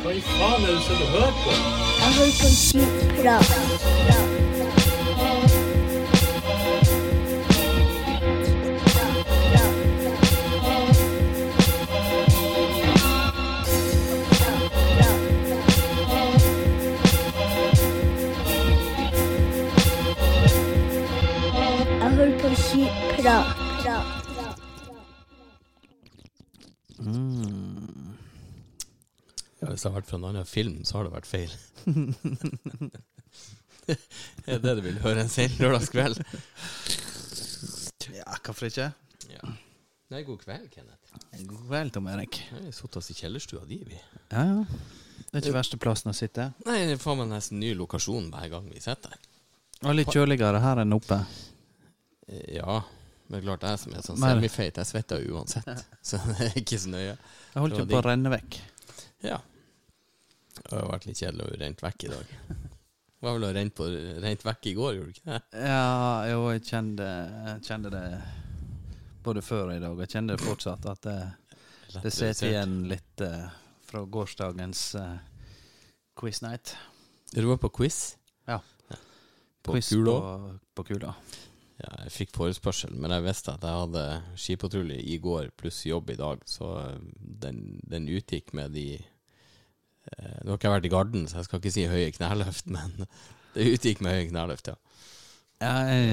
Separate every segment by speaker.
Speaker 1: Hva i faen er det du sitter og hører på?
Speaker 2: Jeg hører på skitprat. Jeg
Speaker 1: hvis det har vært fra en annen film, så har det vært feil. det er det du vil høre en sen lørdagskveld?
Speaker 3: Ja, hvorfor ikke?
Speaker 1: Ja. Nei, god kveld, Kenneth.
Speaker 3: God kveld, Tom Erik.
Speaker 1: Vi har sittet oss i kjellerstua di, vi.
Speaker 3: Ja, ja. Det er ikke verste plassen å sitte.
Speaker 1: Nei, det får man nesten ny lokasjon hver gang vi sitter her.
Speaker 3: Og litt kjøligere her enn oppe.
Speaker 1: Eh, Ja, men det er klart jeg som er sånn semifeit, jeg svetter uansett. Så det er ikke så nøye.
Speaker 3: Jeg holdt jo på å renne vekk.
Speaker 1: Ja. Det har vært litt kjedelig å rent vekk i dag. Det var vel å rente, på, rent vekk i går, gjorde du ikke det?
Speaker 3: Ja, jo, jeg kjente, jeg kjente det både før og i dag. Jeg kjenner fortsatt at det, det sitter igjen litt uh, fra gårsdagens uh, quiz night.
Speaker 1: Du var på quiz?
Speaker 3: Ja.
Speaker 1: På
Speaker 3: quiz
Speaker 1: kula?
Speaker 3: På, på kula.
Speaker 1: Ja, jeg fikk forespørsel, men jeg visste at jeg hadde skipatrulje i går pluss jobb i dag, så eh, den, den utgikk med de Nå har ikke jeg vært i garden, så jeg skal ikke si høye kneløft, men det utgikk med høye kneløft, ja.
Speaker 3: Ja, jeg,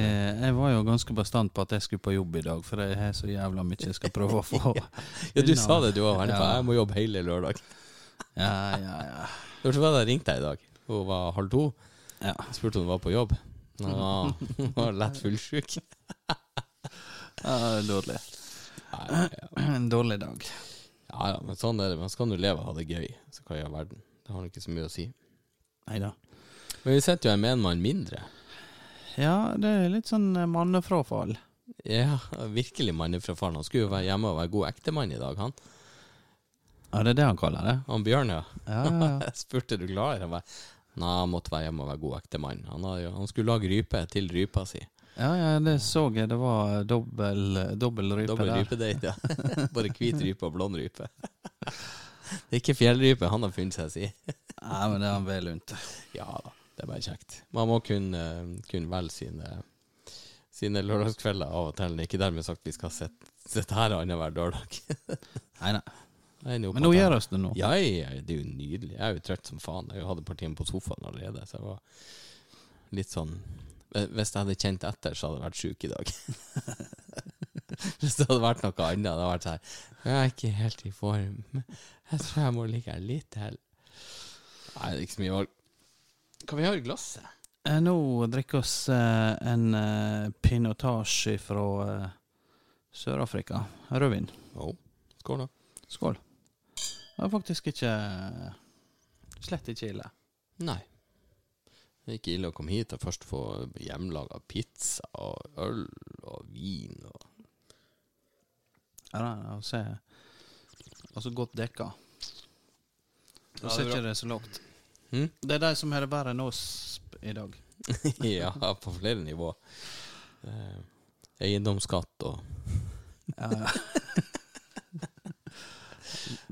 Speaker 3: jeg var jo ganske bastant på at jeg skulle på jobb i dag, for jeg har så jævla mye jeg skal prøve å få.
Speaker 1: Ja, du sa det, du òg, veldig.
Speaker 3: Ja.
Speaker 1: Jeg må jobbe hele lørdag.
Speaker 3: Ja, ja, ja.
Speaker 1: Når var det jeg ringte deg i dag? Hun var halv to.
Speaker 3: ja.
Speaker 1: Spurte om hun var på jobb. Nå var lett fullsjuk.
Speaker 3: ja dårlig.
Speaker 1: Ja, ja.
Speaker 3: En dårlig dag.
Speaker 1: Ja, ja, men sånn er det. Man skal nå leve og ha det gøy. Så hva i all verden. Det har ikke så mye å si.
Speaker 3: Nei da.
Speaker 1: Men vi sitter jo en mann mindre.
Speaker 3: Ja, det er litt sånn eh, mannefrafall.
Speaker 1: Ja, virkelig mannefrafall. Han skulle jo være hjemme og være god ektemann i dag, han.
Speaker 3: Ja, det er det han kaller det.
Speaker 1: Han Bjørn, ja.
Speaker 3: Ja, ja, ja.
Speaker 1: Spurte du glad. Han bare, Nei, han måtte være hjemme og være god ektemann. Han, jo- han skulle lage rype til rypa si.
Speaker 3: Ja, ja, det så jeg. Det var dobbel, dobbel rype
Speaker 1: Dobbel
Speaker 3: der.
Speaker 1: rypedate, ja. Bare hvit rype og blond rype. Det er ikke fjellrype han har funnet seg, si.
Speaker 3: Nei, men det er han vel unt.
Speaker 1: Ja da, det er bare kjekt. Man må kunne, kunne velge sine, sine lørdagskvelder av og til. Det er ikke dermed sagt vi skal sitte sitte her annenhver lørdag.
Speaker 3: Nei, nei.
Speaker 1: Nå
Speaker 3: Men nå gjør oss det nå.
Speaker 1: Ja, ja, det er jo nydelig. Jeg er jo trøtt som faen. Jeg hadde partiet på sofaen allerede, så jeg var litt sånn Hvis jeg hadde kjent etter, så hadde jeg vært sjuk i dag. Hvis det hadde vært noe annet, det hadde vært sånn Jeg er ikke helt i form. Jeg tror jeg må ligge her litt til. Nei, det er ikke så mye valg. Hva vi har i glasset?
Speaker 3: Eh, Nå drikker oss eh, en eh, pinotage fra eh, Sør-Afrika. Rødvin.
Speaker 1: Oh, skål, da.
Speaker 3: Skål. Det var faktisk ikke Slett ikke ille.
Speaker 1: Nei. Det er ikke ille å komme hit og først få hjemmelaga pizza og øl og vin og
Speaker 3: Ja, da, å se Altså godt dekka.
Speaker 1: Er
Speaker 3: ser ikke det så lavt.
Speaker 1: Hm?
Speaker 3: Det er de som har det verre enn oss i dag.
Speaker 1: ja, på flere nivå. Eh, eiendomsskatt og
Speaker 3: Ja, ja.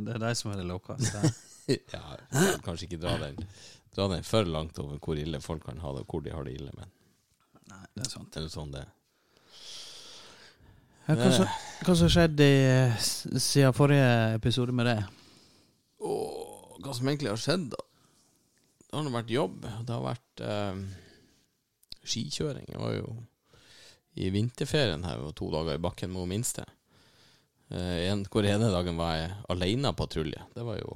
Speaker 3: det er de som er det laveste.
Speaker 1: Ja, kanskje ikke dra den, dra den for langt over hvor ille folk kan ha det, og hvor de har det ille, men
Speaker 3: Nei, det er sant.
Speaker 1: det er sånn det er.
Speaker 3: Ja, hva som hva som skjedde siden forrige episode med det?
Speaker 1: Åh, hva som egentlig har skjedd, da? Det har nå vært jobb. Det har vært eh, skikjøring. Jeg var jo i vinterferien her og to dager i bakken med hun minste. Eh, en, hvor ene dagen var jeg alene patrulje. Det var jo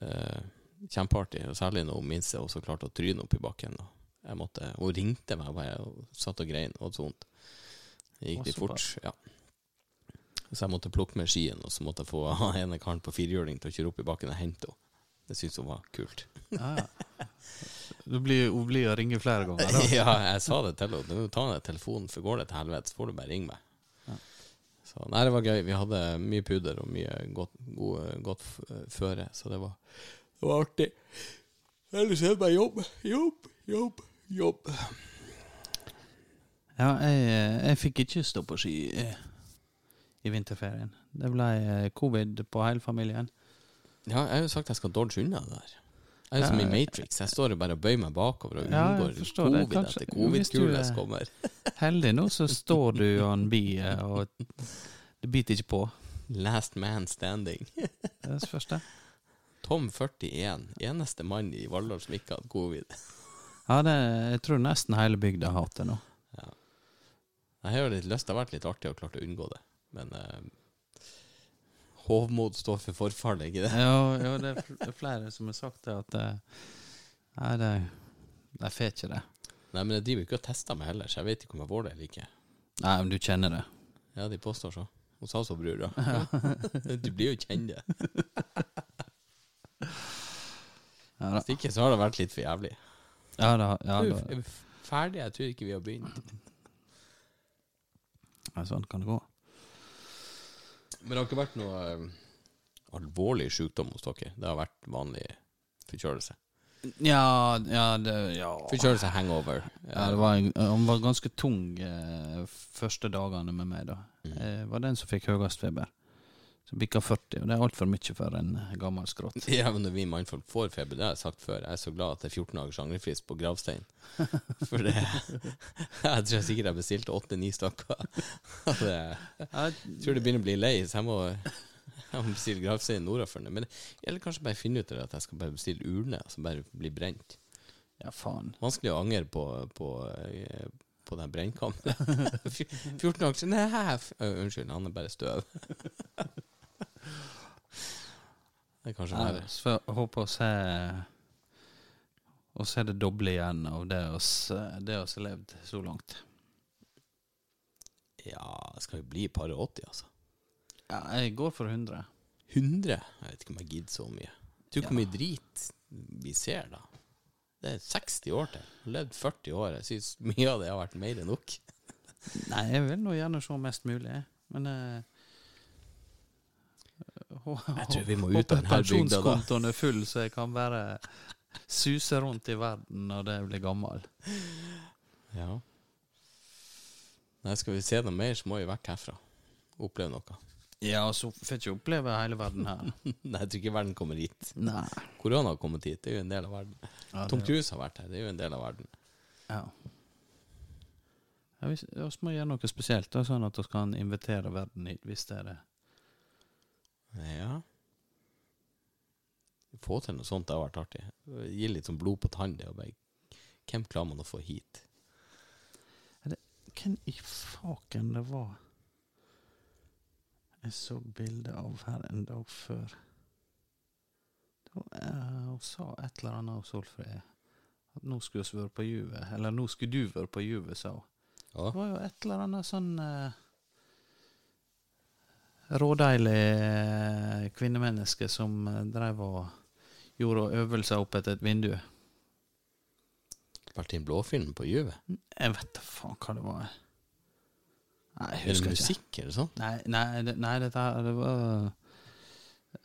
Speaker 1: eh, kjempeartig. Og særlig når hun minste også klarte å tryne opp i bakken. Jeg måtte, hun ringte meg bare og satt og grein og hadde så vondt. Det gikk litt fort. Ja. Så jeg måtte plukke med skien, og så måtte jeg få ene karen på firehjuling til å kjøre opp i bakken og hente henne. Det syntes hun var kult.
Speaker 3: Ja, ja. Du blir, hun blir å ringe flere ganger, da.
Speaker 1: ja, jeg sa det til henne. Nå Ta ned telefonen, for går det til helvete, så får du bare ringe meg.
Speaker 3: Ja.
Speaker 1: Så nei, det var gøy. Vi hadde mye pudder og mye godt, gode, godt føre, så det var, det var artig. Ellers er det bare jobb, jobb, jobb, jobb.
Speaker 3: Ja, jeg, jeg fikk ikke stå på ski eh, i vinterferien. Det ble eh, covid på hele familien.
Speaker 1: Ja, jeg har jo sagt jeg skal dodge unna det der. Jeg er som
Speaker 3: Ja,
Speaker 1: i Matrix. Jeg står jo bare og bøyer meg bakover og
Speaker 3: Ja,
Speaker 1: unngår
Speaker 3: det.
Speaker 1: covid
Speaker 3: Kanskje-
Speaker 1: etter covid-kula som
Speaker 3: eh,
Speaker 1: kommer.
Speaker 3: Heldig nå så står du og bi, bie, og det biter ikke på.
Speaker 1: Last man standing.
Speaker 3: Det er det første.
Speaker 1: Tom 41, eneste mann i Valldal som ikke hadde covid.
Speaker 3: Ja, det, jeg tror nesten hele bygda har hatt det nå.
Speaker 1: Jeg har jo litt lyst, det har vært litt artig å klart å unngå det, men eh, hovmod står for forfall, ikke det?
Speaker 3: Ja, jo, det er flere som har sagt det, at eh, Nei, det, de får ikke det.
Speaker 1: Nei, men jeg driver ikke og tester meg heller, så jeg vet ikke om jeg får det eller ikke.
Speaker 3: Nei, men du kjenner det.
Speaker 1: Ja, de påstår så. Hun sa så, bror. Ja. du blir jo kjent det.
Speaker 3: Ja.
Speaker 1: Hvis ikke så har det vært litt for jævlig.
Speaker 3: Ja, da, ja, da.
Speaker 1: er vi ferdige? Jeg tror ikke vi har begynt.
Speaker 3: Ja, sånn kan det gå.
Speaker 1: Men det har ikke vært noe eh, alvorlig sykdom hos dere? Det har vært vanlig forkjølelse?
Speaker 3: Ja, ja, det, ja.
Speaker 1: Forkjølelse, hangover.
Speaker 3: ja det var, en- han var ganske tung eh, første dagene med meg, da.
Speaker 1: Mm.
Speaker 3: Eh, var den som fikk høyest feber. Så bikker 40, og det er altfor mye for en gammel skrått.
Speaker 1: Ja, men når vi mannfolk får feber, det har jeg sagt før, jeg er så glad at det er 14 dagers angrefrist på gravstein. For det Jeg tror jeg sikkert jeg bestilte åtte-ni stykker. Jeg tror det begynner å bli lei, så jeg må, jeg må bestille gravstein nordafor. Men eller kanskje bare finne ut av det at jeg skal bare bestille urne som bare blir brent.
Speaker 3: Ja, faen.
Speaker 1: Vanskelig å angre på, på, eh, på den brennkampen. 14 dager siden Nei, Unnskyld, han er bare støv. Det er kanskje
Speaker 3: Ja, så jeg håper å se Å se det doble igjen av det oss det oss har levd så langt.
Speaker 1: Ja, det skal jo bli et par og 80, altså.
Speaker 3: Ja, jeg går for 100.
Speaker 1: 100? Jeg vet ikke om jeg gidder så mye. Tror hvor
Speaker 3: Ja.
Speaker 1: mye drit vi ser, da? Det er 60 år til. Jeg har levd 40 år. Jeg syns mye av det har vært mer enn nok.
Speaker 3: Nei, jeg vil nå gjerne se mest mulig, men eh,
Speaker 1: Jeg tror vi må ut av denne bygda, da.
Speaker 3: Pensjonskontoen er full, så jeg kan bare suse rundt i verden når jeg blir gammel.
Speaker 1: Ja. Nei, skal vi se noe mer, så må vi vekk herfra. Oppleve noe.
Speaker 3: Ja, så får ikke oppleve hele verden her.
Speaker 1: Nei, jeg tror ikke verden kommer hit.
Speaker 3: Nei.
Speaker 1: Korona har kommet hit, det er jo en del av verden.
Speaker 3: Ja, Tomt
Speaker 1: hus har vært her, det er jo en del av verden.
Speaker 3: Ja. Ja, Vi vi må gjøre noe spesielt, da, sånn at vi kan invitere verden hit, hvis det er det.
Speaker 1: Ja. Få til noe sånt, det har vært artig. Gi litt sånn blod på tann. det, Hvem klarer man å få hit?
Speaker 3: Hvem i faken det var jeg så bilde av her en dag før? Da, eh, Hun sa et eller annet om Solfrid. At nå skulle vi være på Juve. Eller nå skulle du være på Juve, sa hun.
Speaker 1: Ja.
Speaker 3: Det var jo et eller annet sånn eh, rådeilig eh, kvinnemenneske som eh, drev og gjorde øvelser opp etter et vindu.
Speaker 1: Vært i en blåfilm på Juve?
Speaker 3: Jeg vet da faen hva det var. Nei, jeg
Speaker 1: Er det
Speaker 3: husker ikke.
Speaker 1: musikk eller sånt?
Speaker 3: Nei, nei, det, nei dette her det var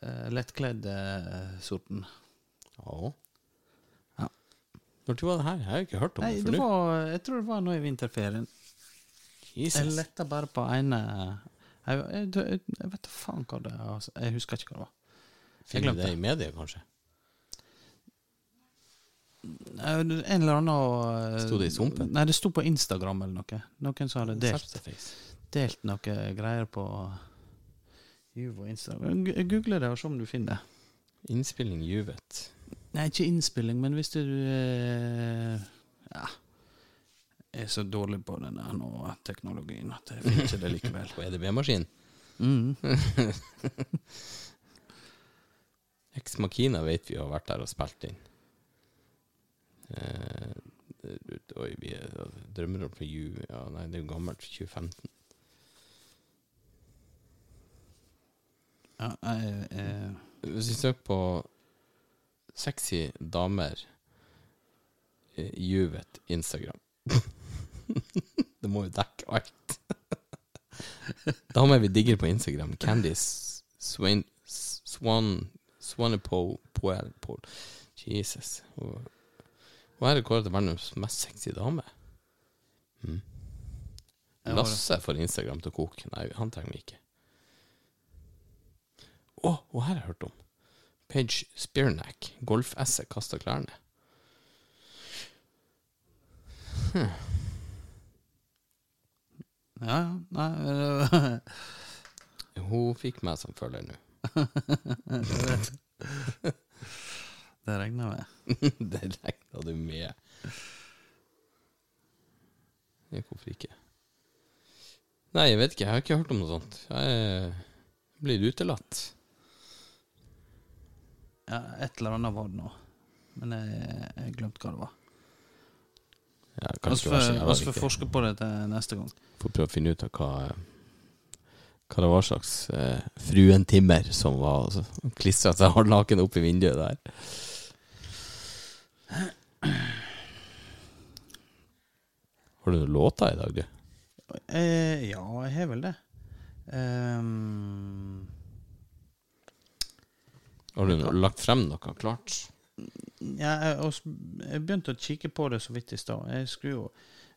Speaker 3: uh, eh, sorten.
Speaker 1: Ja.
Speaker 3: Ja.
Speaker 1: Når var det her? Jeg har ikke hørt om
Speaker 3: Nei,
Speaker 1: det
Speaker 3: det
Speaker 1: før nå.
Speaker 3: jeg tror det var nå i vinterferien. Jeg
Speaker 1: Jesus.
Speaker 3: letta bare på ene Jeg, jeg, jeg, jeg vet da faen hva det er. Altså. Jeg husker ikke hva det var.
Speaker 1: Finner du det i media, kanskje?
Speaker 3: En eller annen eh,
Speaker 1: Sto det i sumpen?
Speaker 3: Nei, det sto på Instagram eller noe. Noen som hadde delt, delt noe greier på Juve og Instagram. Google det og se om du finner det.
Speaker 1: Innspilling Juvet.
Speaker 3: Nei, ikke innspilling, men hvis du eh, Ja. Er så dårlig på den der nå, teknologien, at jeg finner ikke det likevel.
Speaker 1: På EDB-maskin.
Speaker 3: Mm.
Speaker 1: Ex Machina vet vi har vært der og spilt inn. Eh, oi, vi er drømmer om for ju... Ja, nei, det er jo gammelt. 2015.
Speaker 3: Ja, jeg, jeg,
Speaker 1: Hvis vi søker på sexy damer Juvet Instagram Det må jo dekke alt. damer vi digger på Instagram. Candice Swan Swanepoel Jesus. Hun er kåret til verdens mest sexy dame. Mm. Lasse får Instagram til å koke. Nei, han trenger vi ikke. Å, og her har jeg hørt om. Page Spearnack. Golf-esset kasta klærne.
Speaker 3: Ja, ja. Nei øh,
Speaker 1: Hun fikk meg som følger nå.
Speaker 3: Det regner jeg med.
Speaker 1: det regna du med. Ja, hvorfor ikke? Nei, jeg vet ikke. Jeg har ikke hørt om noe sånt. Jeg blir utelatt.
Speaker 3: Ja, et eller annet var det nå. Men jeg, jeg glemte hva det var.
Speaker 1: Ja,
Speaker 3: Vi
Speaker 1: kan ikke være så
Speaker 3: får
Speaker 1: jævla
Speaker 3: vi får forske på det til neste gang.
Speaker 1: Får prøve å finne ut av hva Hva det var slags eh, fruentimmer som var altså, klistra seg hardnaken opp i vinduet der. Har du noen låter i dag, du?
Speaker 3: Eh, ja, jeg har vel det. Um,
Speaker 1: Har du lagt frem noe klart?
Speaker 3: Ja, jeg, jeg begynte å kikke på det så vidt i stad. Jeg,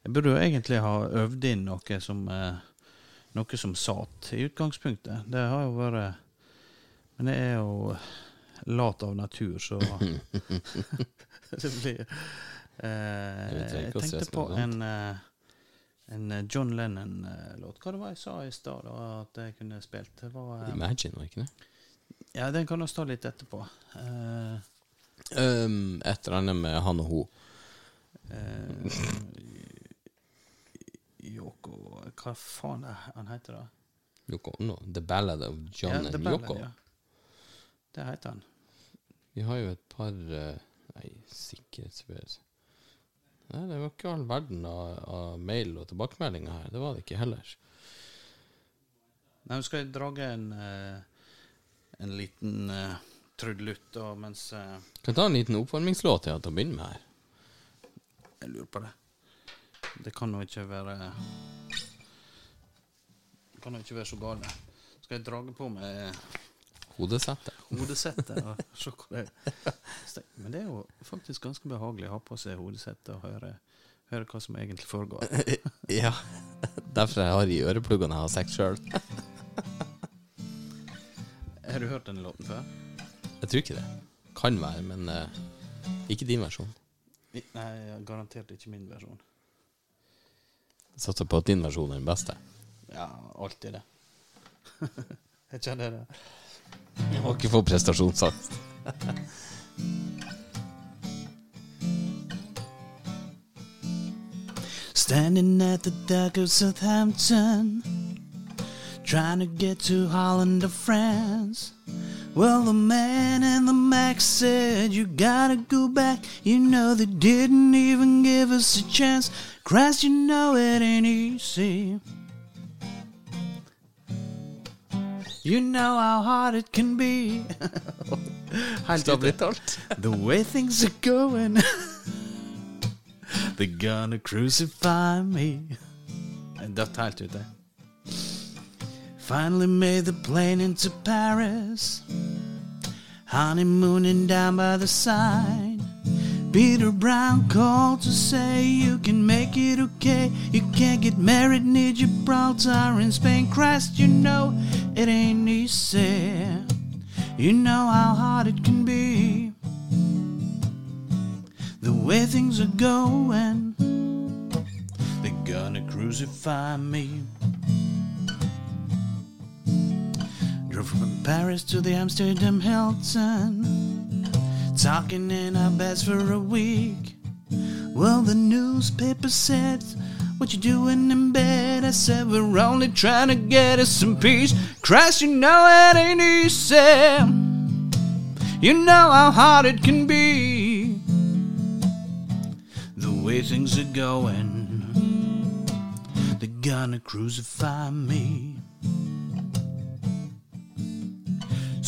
Speaker 3: jeg burde jo egentlig ha øvd inn noe som eh, Noe som satt i utgangspunktet. Det har jo vært Men det er jo lat av natur, så Det blir eh,
Speaker 1: Jeg
Speaker 3: Jeg tenkte på en eh, en eh, John Lennon-låt. Hva det var jeg sa i stad at jeg kunne spilt? Det var
Speaker 1: Imagine, var ikke det?
Speaker 3: Ja, den kan vi ta litt etterpå. Eh,
Speaker 1: Um, et eller annet med han og hun.
Speaker 3: Uh, Yoko Hva faen er han heter da?
Speaker 1: Yoko Ono. The Ballad of John
Speaker 3: ja,
Speaker 1: and
Speaker 3: Ballad,
Speaker 1: Yoko.
Speaker 3: ja. Det heter han.
Speaker 1: Vi har jo et par uh, Nei, sikkerhetsbevis Nei, det var ikke all verden av, av mail og tilbakemeldinger her. Det var det ikke heller.
Speaker 3: Nei, nå skal jeg drage en uh, En liten uh, trudelutt og mens uh,
Speaker 1: Kan ta en liten oppvarmingslåt til å begynne med her?
Speaker 3: jeg lurer på det. Det kan jo ikke være Det kan jo ikke være så galt. Skal jeg drage på meg
Speaker 1: Hodesettet.
Speaker 3: hodesettet og se er. Men det er jo faktisk ganske behagelig å ha på seg hodesettet og høre, høre hva som egentlig foregår.
Speaker 1: ja. Derfor jeg har i ørepluggene jeg har sex sjøl.
Speaker 3: Har du hørt denne låten før?
Speaker 1: Jeg tror ikke det. Kan være, men eh, ikke din versjon.
Speaker 3: I- Nei, garantert ikke min versjon.
Speaker 1: Satser på at din versjon er den beste.
Speaker 3: Ja, alltid det. jeg kjenner det.
Speaker 1: Jeg må ikke få prestasjonsangst.
Speaker 3: Standing at the dock of Southampton, trying to get to Holland or France. Well, the man in the Mac said, You gotta go back. You know, they didn't even give us a chance. Christ, you know it ain't easy. You know how hard it can be. Helt ute. The way things are going, they're gonna crucify me. Datt helt ute. Finally made the plane into Paris. Honeymooning down by the side. Peter Brown called to say you can make it okay. You can't get married near Gibraltar in Spain. Christ, you know it ain't easy. You know how hard it can be. The way things are going, they're gonna crucify me. From Paris to the Amsterdam Hilton, talking in our beds for a week. Well, the newspaper said, What you doing in bed? I said, We're only trying to get us some peace. Christ, you know it ain't easy. You know how hard it can be. The way things are going, they're gonna crucify me.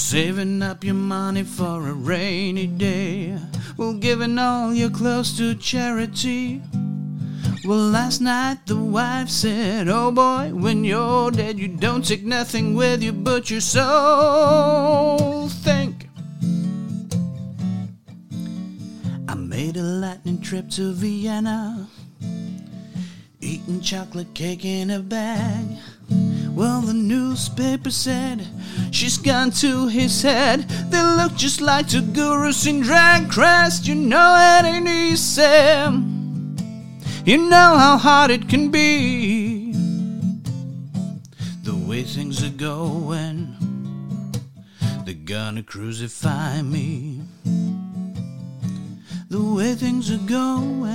Speaker 3: Saving up your money for a rainy day. Well, giving all your clothes to charity. Well, last night the wife said, Oh boy, when you're dead, you don't take nothing with you but your soul. Think. I made a lightning trip to Vienna, eating chocolate cake in a bag. Well, the newspaper said she's gone to his head. They look just like two gurus in drag crest. You know it ain't easy. You know how hard it can be. The way things are going, they're gonna crucify me. The way things are going,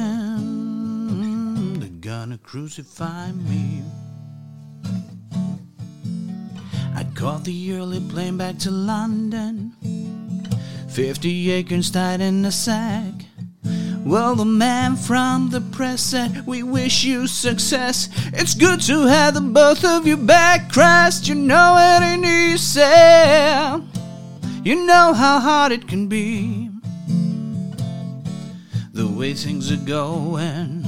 Speaker 3: they're gonna crucify me. I caught the early plane back to London. Fifty acres tied in a sack. Well, the man from the press said, We wish you success. It's good to have the both of you back, Christ. You know it ain't easy. You know how hard it can be. The way things are going,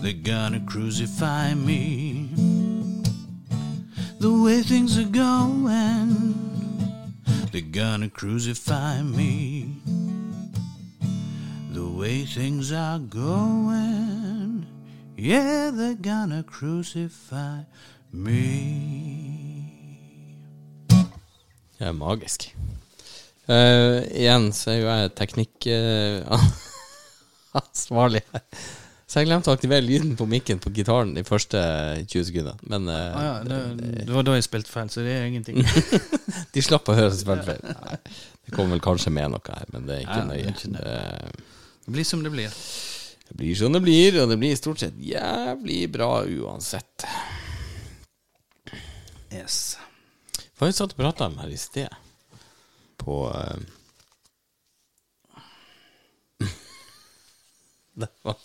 Speaker 3: they're gonna crucify me. The way things are going, they're gonna crucify me. The way things are going, yeah, they're gonna crucify me.
Speaker 1: Det er magisk. Eh, igjen så er jo jeg teknikkansvarlig her. Så jeg glemte å aktivere lyden på mikken på gitaren de første 20 sekundene. Men eh,
Speaker 3: Ah, ja, det, det var da jeg spilte feil, så det er ingenting.
Speaker 1: de slapp å høre spilt feil. Det kommer vel kanskje med noe her, men det er ikke
Speaker 3: Ja,
Speaker 1: nøye.
Speaker 3: ikke nøye.
Speaker 1: Det,
Speaker 3: Det blir som det blir.
Speaker 1: det blir som det blir, og det blir stort sett jævlig bra uansett.
Speaker 3: Yes.
Speaker 1: Hva vi satt og prata om her i sted? På uh... Det var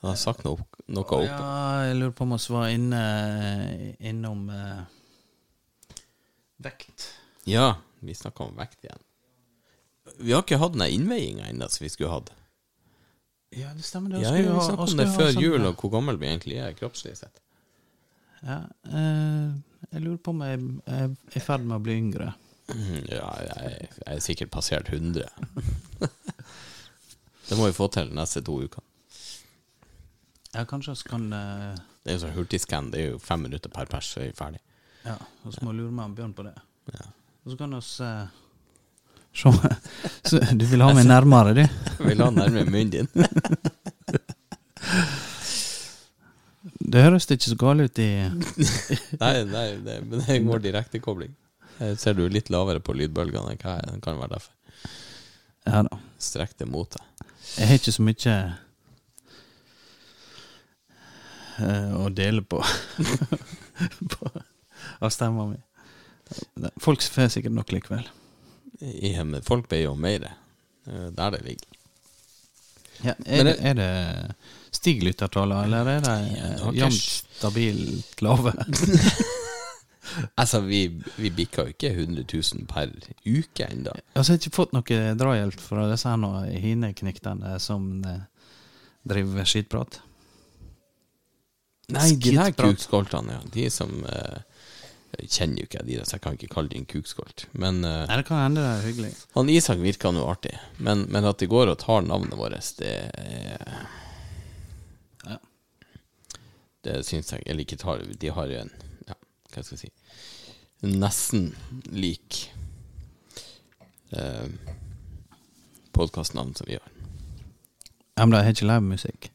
Speaker 1: Du har sagt noe, noe opp.
Speaker 3: Ja, jeg lurer på om vi var inne innom eh, vekt.
Speaker 1: Ja, vi snakka om vekt igjen. Vi har ikke hatt den innveiinga ennå som vi skulle hatt.
Speaker 3: Ja, det stemmer. Det
Speaker 1: Ja, vi snakka om det før jul, og hvor gammel vi egentlig er kroppslig sett.
Speaker 3: Ja, eh, jeg lurer på om jeg jeg er i ferd med å bli yngre.
Speaker 1: Mhm, Ja, jeg, jeg er sikkert passert 100. det må vi få til de neste to ukene.
Speaker 3: Ja, kanskje vi kan uh,
Speaker 1: Det er jo sånn hurtigskann, det er jo fem minutter per pers, så er vi ferdig.
Speaker 3: Ja, og så må vi lure meg om Bjørn på det.
Speaker 1: Ja.
Speaker 3: Og så kan vi uh, se så, Du vil ha meg nærmere, du?
Speaker 1: Jeg vil ha nærmere munnen din.
Speaker 3: Det høres ikke så galt ut i
Speaker 1: Nei, nei det, men det går direktekobling. Ser du litt lavere på lydbølgene enn hva jeg Det kan være derfor.
Speaker 3: Ja da.
Speaker 1: Strekk det mot deg.
Speaker 3: Jeg har ikke så mye å dele på, på av stemma mi. Folk får sikkert nok likevel.
Speaker 1: Ja, men Folk ber jo om mer. Det er Der det ligger.
Speaker 3: Ja, er, det, er det Stig lyttertaller, eller er det
Speaker 1: Ja,
Speaker 3: eh, jevnt stabilt lave?
Speaker 1: Altså, vi, vi bikker jo ikke 100 000 per uke ennå.
Speaker 3: Altså, jeg har ikke fått noe drahjelp fra disse her nå hinekniktene som eh, driver skitprat.
Speaker 1: Nei, de der kukskoltene, ja. De som eh, kjenner jo ikke de, så jeg kan ikke kalle de en kukskolt. Men eh,
Speaker 3: Nei, det kan hende det er hyggelig.
Speaker 1: han Isak virker nå artig. Men, men at de går og tar navnet vårt, det er
Speaker 3: Ja.
Speaker 1: Det syns jeg Eller ikke tar De har jo en Ja, hva skal jeg si Nesten lik eh, podkastnavn som vi har.
Speaker 3: Ja, men de har ikke livemusikk.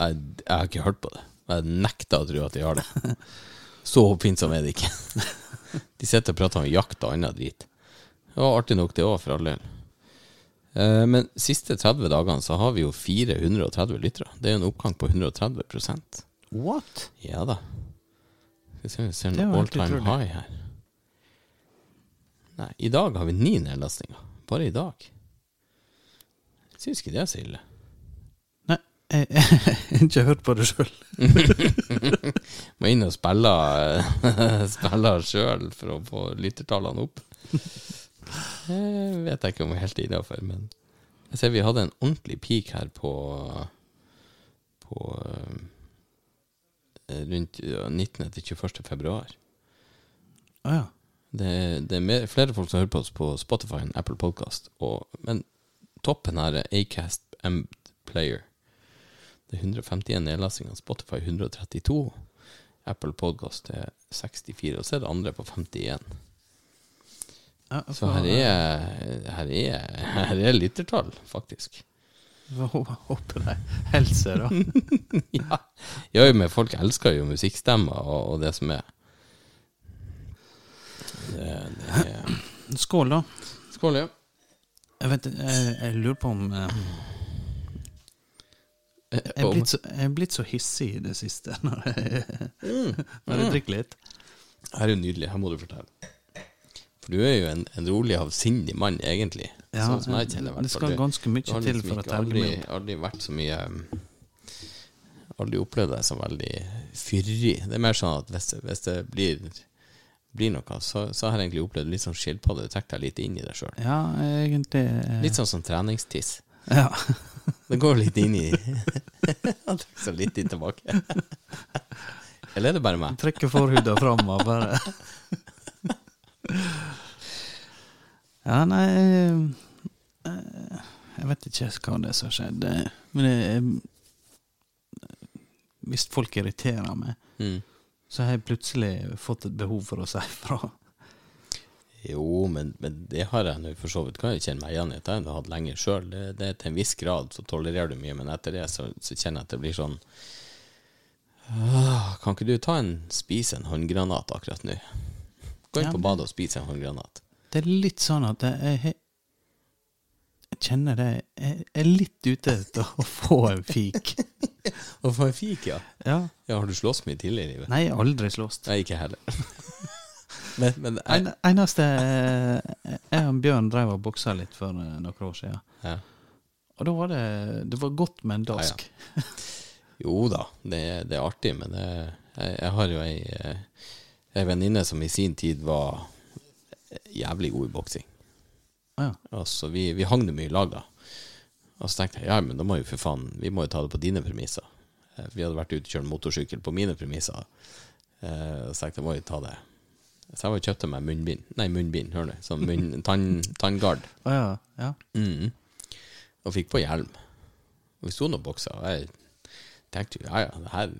Speaker 1: Jeg, jeg har ikke hørt på det. Jeg nekter å tro at de har det. Så oppfinnsom er det ikke. De sitter og prater om jakt og annen drit. Det var artig nok, det òg, for all del. Eh, Men siste 30 dagene så har vi jo 430 lyttere. Det er jo en oppgang på 130%
Speaker 3: What?
Speaker 1: Ja da. Skal vi se om vi ser all time high her. Nei, i dag har vi ni nedlastninger. Bare i dag. Jeg syns ikke det er så ille.
Speaker 3: Jeg jeg har ikke hørt på det sjøl.
Speaker 1: Må inn og spille Spille sjøl for å få lyttertallene opp. Det vet jeg ikke om jeg er helt innafor, men jeg ser vi hadde en ordentlig peak her på På eh, rundt 19. til 21. februar.
Speaker 3: Å ja.
Speaker 1: Det, det er mer, flere folk som hører på oss på Spotify enn Apple Podcast, og, men toppen her er Acast M Player. Det er 151 nedlastinger, Spotify 132. Apple Podcast er 64, og så er det andre på 51.
Speaker 3: Ja,
Speaker 1: Så her er, her er, her er lyttertall, faktisk.
Speaker 3: Håper håpe de holder da.
Speaker 1: ja. ja, men folk elsker jo musikkstemmer og, og det som er. Det, det er.
Speaker 3: Skål, da.
Speaker 1: Skål, ja.
Speaker 3: Jeg, vet, jeg, jeg lurer på om eh, Jeg er blitt så, jeg er blitt så hissig i det siste når jeg, når jeg drikker litt.
Speaker 1: Her er jo nydelig, her må du fortelle. For du er jo en, en rolig, avsindig mann, egentlig.
Speaker 3: Ja,
Speaker 1: sånn som jeg kjenner.
Speaker 3: det skal
Speaker 1: Du-
Speaker 3: ganske mye til
Speaker 1: liksom
Speaker 3: for å telle
Speaker 1: aldri,
Speaker 3: meg opp.
Speaker 1: aldri vært så mye um, Aldri opplevd deg som veldig fyrig. Det er mer sånn at hvis, hvis det blir, blir noe, så, så har jeg egentlig opplevd litt sånn skilpadde. Du trekker deg litt inn i deg sjøl.
Speaker 3: Ja, egentlig eh,
Speaker 1: Litt sånn som treningstiss.
Speaker 3: Ja.
Speaker 1: Det går litt inn i Han trekker seg litt inn tilbake. Eller er det bare meg?
Speaker 3: Trekker forhuda fram og bare Ja, nei eh, Jeg vet ikke hva det er som har skjedd. Men hvis folk irriterer meg,
Speaker 1: Mm.
Speaker 3: så har jeg plutselig fått et behov for å si ifra.
Speaker 1: Jo, men, men det har jeg nå for så vidt. Kan jeg kjenne meg igjen i. Det har jeg har hatt lenge sjøl. Det, det til en viss grad så tolererer du mye, men etter det så, så kjenner jeg at det blir sånn «Åh, Kan ikke du ta en spise en håndgranat akkurat nå? Gå inn
Speaker 3: Ja,
Speaker 1: på badet og spise en håndgranat.
Speaker 3: Det er litt sånn at jeg, jeg, jeg kjenner det Jeg er litt ute etter å få en fik.
Speaker 1: å få en fik, ja.
Speaker 3: Ja.
Speaker 1: ja. Har du slåss mye tidligere i livet?
Speaker 3: Nei, aldri slåss.
Speaker 1: Ikke heller. men, men jeg,
Speaker 3: En, eneste eh, Jeg og Bjørn drev og boksa litt for eh, noen år siden.
Speaker 1: ja.
Speaker 3: Og da var det Det var godt med en dask.
Speaker 1: Jo da, det, det er artig, men det, jeg, jeg har jo ei, eh, ei venninne som i sin tid var jævlig god i boksing.
Speaker 3: Ja.
Speaker 1: Altså, vi, vi hang det mye i lag da. Og så tenkte jeg, ja, men da må jo for faen, vi må jo ta det på dine premisser. Eh, Vi hadde vært ute og kjørt motorsykkel på mine premisser. Eh, så tenkte jeg, må jo ta det. Så jeg var og kjøpte meg munnbind. Nei, munnbind, hører du. Sånn munn, tann, tanngard.
Speaker 3: Oh, ja. ja.
Speaker 1: Mm. Og fikk på hjelm. Og vi sto nå og boksa, og jeg tenkte jo, ja ja, det her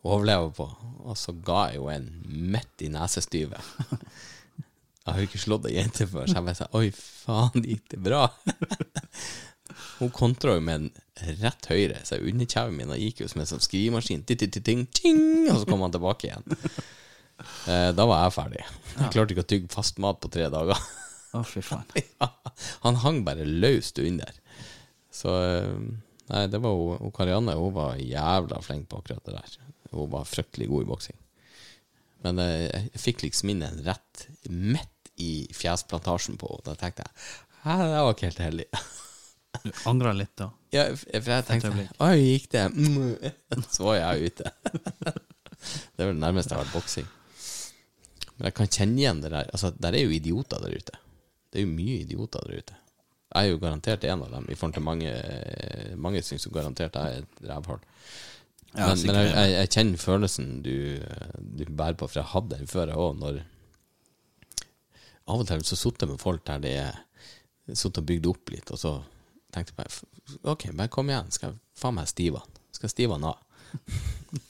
Speaker 1: overlever jeg på. Og så ga jeg jo en midt i nesestyvet. Jeg har jo ikke slått ei jente før, så jeg bare sa oi, faen, gikk det bra? Hun kontra jo med en rett høyre, så underkjeven min gikk jo som en sånn skrivemaskin. Ting, ting, og så kom han tilbake igjen. Eh, da var jeg ferdig. Jeg klarte ikke å tygge fast mat på tre dager.
Speaker 3: Å, fy faen.
Speaker 1: Ja, han hang bare løst under. Så eh, Nei, det var hun, hun Karianne. Hun var jævla flink på akkurat det der. Hun var fryktelig god i boksing. Men eh, jeg fikk liksom inn en rett midt i fjesplantasjen på henne. Da tenkte jeg Hæ, det var ikke helt heldig.
Speaker 3: Du angra litt, da.
Speaker 1: Ja, for jeg tenkte. Oi, gikk det? Mm. Så var jeg ute. Det er vel det nærmeste jeg har vært boksing. Men jeg kan kjenne igjen det der. Altså, der er jo idioter der ute. Det er jo mye idioter der ute. Jeg er jo garantert en av dem, i forhold til mange Mange syns jo garantert jeg er et rævhull.
Speaker 3: Ja,
Speaker 1: men, men jeg, jeg, jeg kjenner følelsen du, du bærer på, for jeg hadde den før, jeg òg, når Av og til så satt jeg med folk der det er Satt og bygde opp litt, og så tenkte jeg bare Ok, bare kom igjen, skal jeg faen meg stive han. Skal jeg stive han av.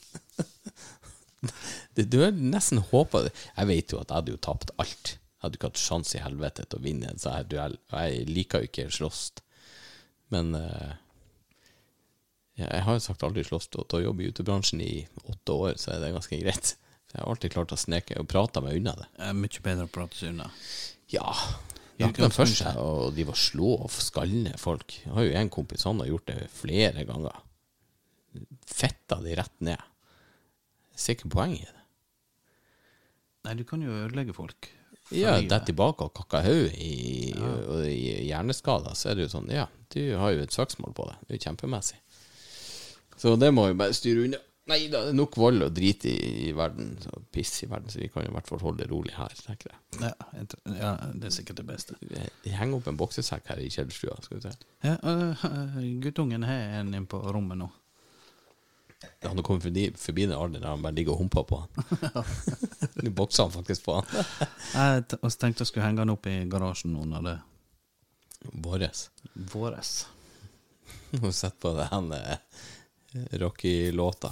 Speaker 1: det, du har nesten håpa Jeg vet jo at jeg hadde jo tapt alt. Jeg hadde ikke hatt sjanse i helvete til å vinne en sånn duell. Og jeg liker jo ikke slåss. Men uh, jeg har jo sagt aldri slåss og til å jobbe i utebransjen i åtte år, så er det ganske greit. Jeg har alltid klart å sneke og prate meg unna det.
Speaker 3: Det er mye bedre å prate seg unna.
Speaker 1: Ja. Det dem ikke noe for seg å drive og slå og skallende folk. Jeg har jo en kompis, han har gjort det flere ganger. Fetta de rett ned. Jeg ser ikke poenget i det.
Speaker 3: Nei, du kan jo ødelegge folk.
Speaker 1: Ja, detter tilbake og kakker hodet i, og i hjerneskader, så er det jo sånn Ja, du har jo et søksmål på det. Det er jo kjempemessig. Så det må vi bare styre unna. Nei da, det er nok vold og drit i, i verden, og piss i verden, så vi kan jo i hvert fall holde det rolig her, tenker jeg.
Speaker 3: Ja, ja, det er sikkert det beste.
Speaker 1: De henger opp en boksesekk her i kjellerstua, skal vi se.
Speaker 3: Ja, øh, guttungen har en inn på rommet nå.
Speaker 1: Han har kommet forbi, forbi den alderen der han bare ligger og humper på han. Nå bokser han faktisk på han.
Speaker 3: Jeg tenkte jeg skulle henge han opp i garasjen nå når det
Speaker 1: Våres.
Speaker 3: våres.
Speaker 1: Og sett på den eh, Rocky-låta.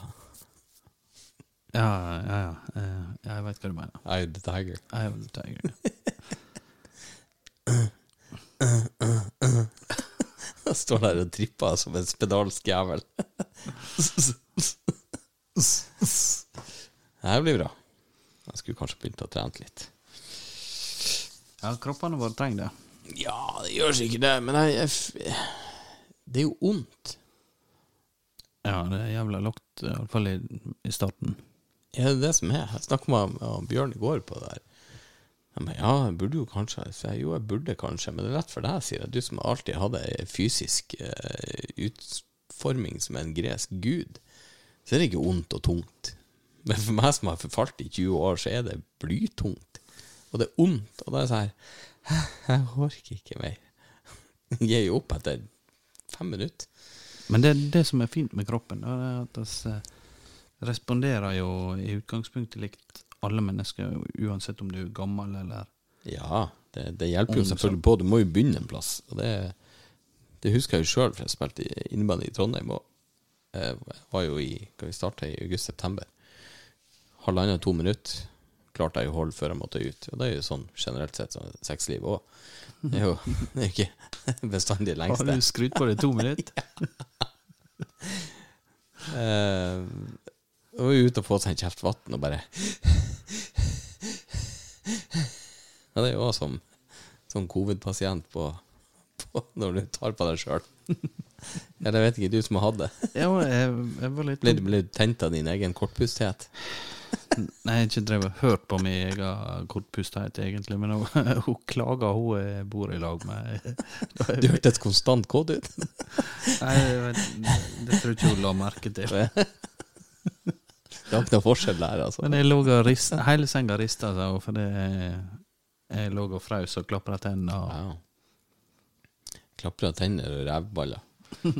Speaker 3: Ja, ja, ja. Eh, Jeg veit hva du mener.
Speaker 1: I the tiger.
Speaker 3: I of the tiger.
Speaker 1: Jeg står der og tripper som en spedalsk jævel. Det her blir bra. Jeg skulle kanskje begynt å trene litt.
Speaker 3: Ja, kroppene våre trenger det.
Speaker 1: Ja, det gjør sikkert det, men jeg, jeg Det er jo vondt.
Speaker 3: Ja, det er jævla lagt, i hvert fall i, i starten.
Speaker 1: Er det det som er? Jeg snakket med, med Bjørn i går på det der. Jeg ja, jeg burde jo kanskje Så jeg, Jo, jeg burde kanskje, men det er lett for deg, sier jeg. Du som alltid hadde fysisk fysisk eh, utforming som en gresk gud. Så er det ikke ondt og tungt. Men for meg som har forfalt i 20 år, så er det blytungt. Og det er ondt. Og da er det sånn her Jeg orker ikke mer. Jeg gir jo opp etter fem minutter.
Speaker 3: Men det er det som er fint med kroppen, det er at vi responderer jo i utgangspunktet likt alle mennesker, uansett om du er gammel eller
Speaker 1: Ja, det, det hjelper jo selvfølgelig på. Du må jo begynne en plass. Og det, det husker jeg jo sjøl, for jeg spilte i innebandy i Trondheim. Og jeg var jo i Skal vi starte i august-september? Halvannet to minutter klarte jeg å holde før jeg måtte ut. Og det er jo sånn generelt sett sånn sexliv òg. Det er jo det er ikke bestandig lengste.
Speaker 3: Har du skrudd på det to minutter?
Speaker 1: Jeg var jo ute og få seg en kjeft vann og bare Ja, det er jo også som, som covid-pasient på, på når du tar på deg sjøl. Eller jeg vet ikke, du som har hatt det.
Speaker 3: Ja, jeg, jeg var litt
Speaker 1: Ble du ble du tent av din egen kortpusthet?
Speaker 3: Nei, jeg har ikke drevet og hørt på min egen kortpusthet, egentlig, men hun, hun klager, hun jeg bor i lag med.
Speaker 1: Du hørte et konstant kod ut.
Speaker 3: Nei, vet, det tror jeg ikke hun la merke til.
Speaker 1: Det var ikke noe forskjell der, altså.
Speaker 3: Men jeg lå og rista, hele senga rista, seg, for det, jeg, lå og frøs og klapra tennene. og-
Speaker 1: Av tenner og rævballer.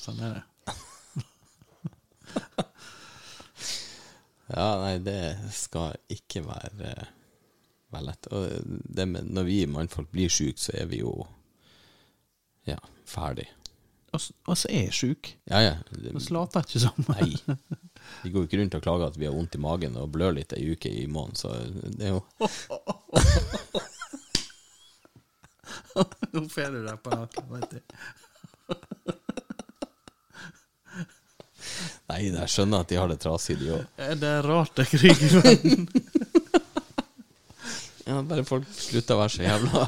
Speaker 3: Sånn er det.
Speaker 1: Ja, nei, det skal ikke være, være lett. Og det med, når vi mannfolk blir syke, så er vi jo ja, ferdig.
Speaker 3: Og så er sjuke.
Speaker 1: Ja, ja. Det,
Speaker 3: Vi later ikke som.
Speaker 1: nei. Vi går jo ikke rundt og klager at vi har vondt i magen og blør litt ei uke i måneden, så det er jo
Speaker 3: Nå får du deg på nakken, vet du.
Speaker 1: Nei, jeg skjønner at de har det trasig, de òg.
Speaker 3: Er det rart det er krig i verden?
Speaker 1: Ja, bare folk slutter å være så jævla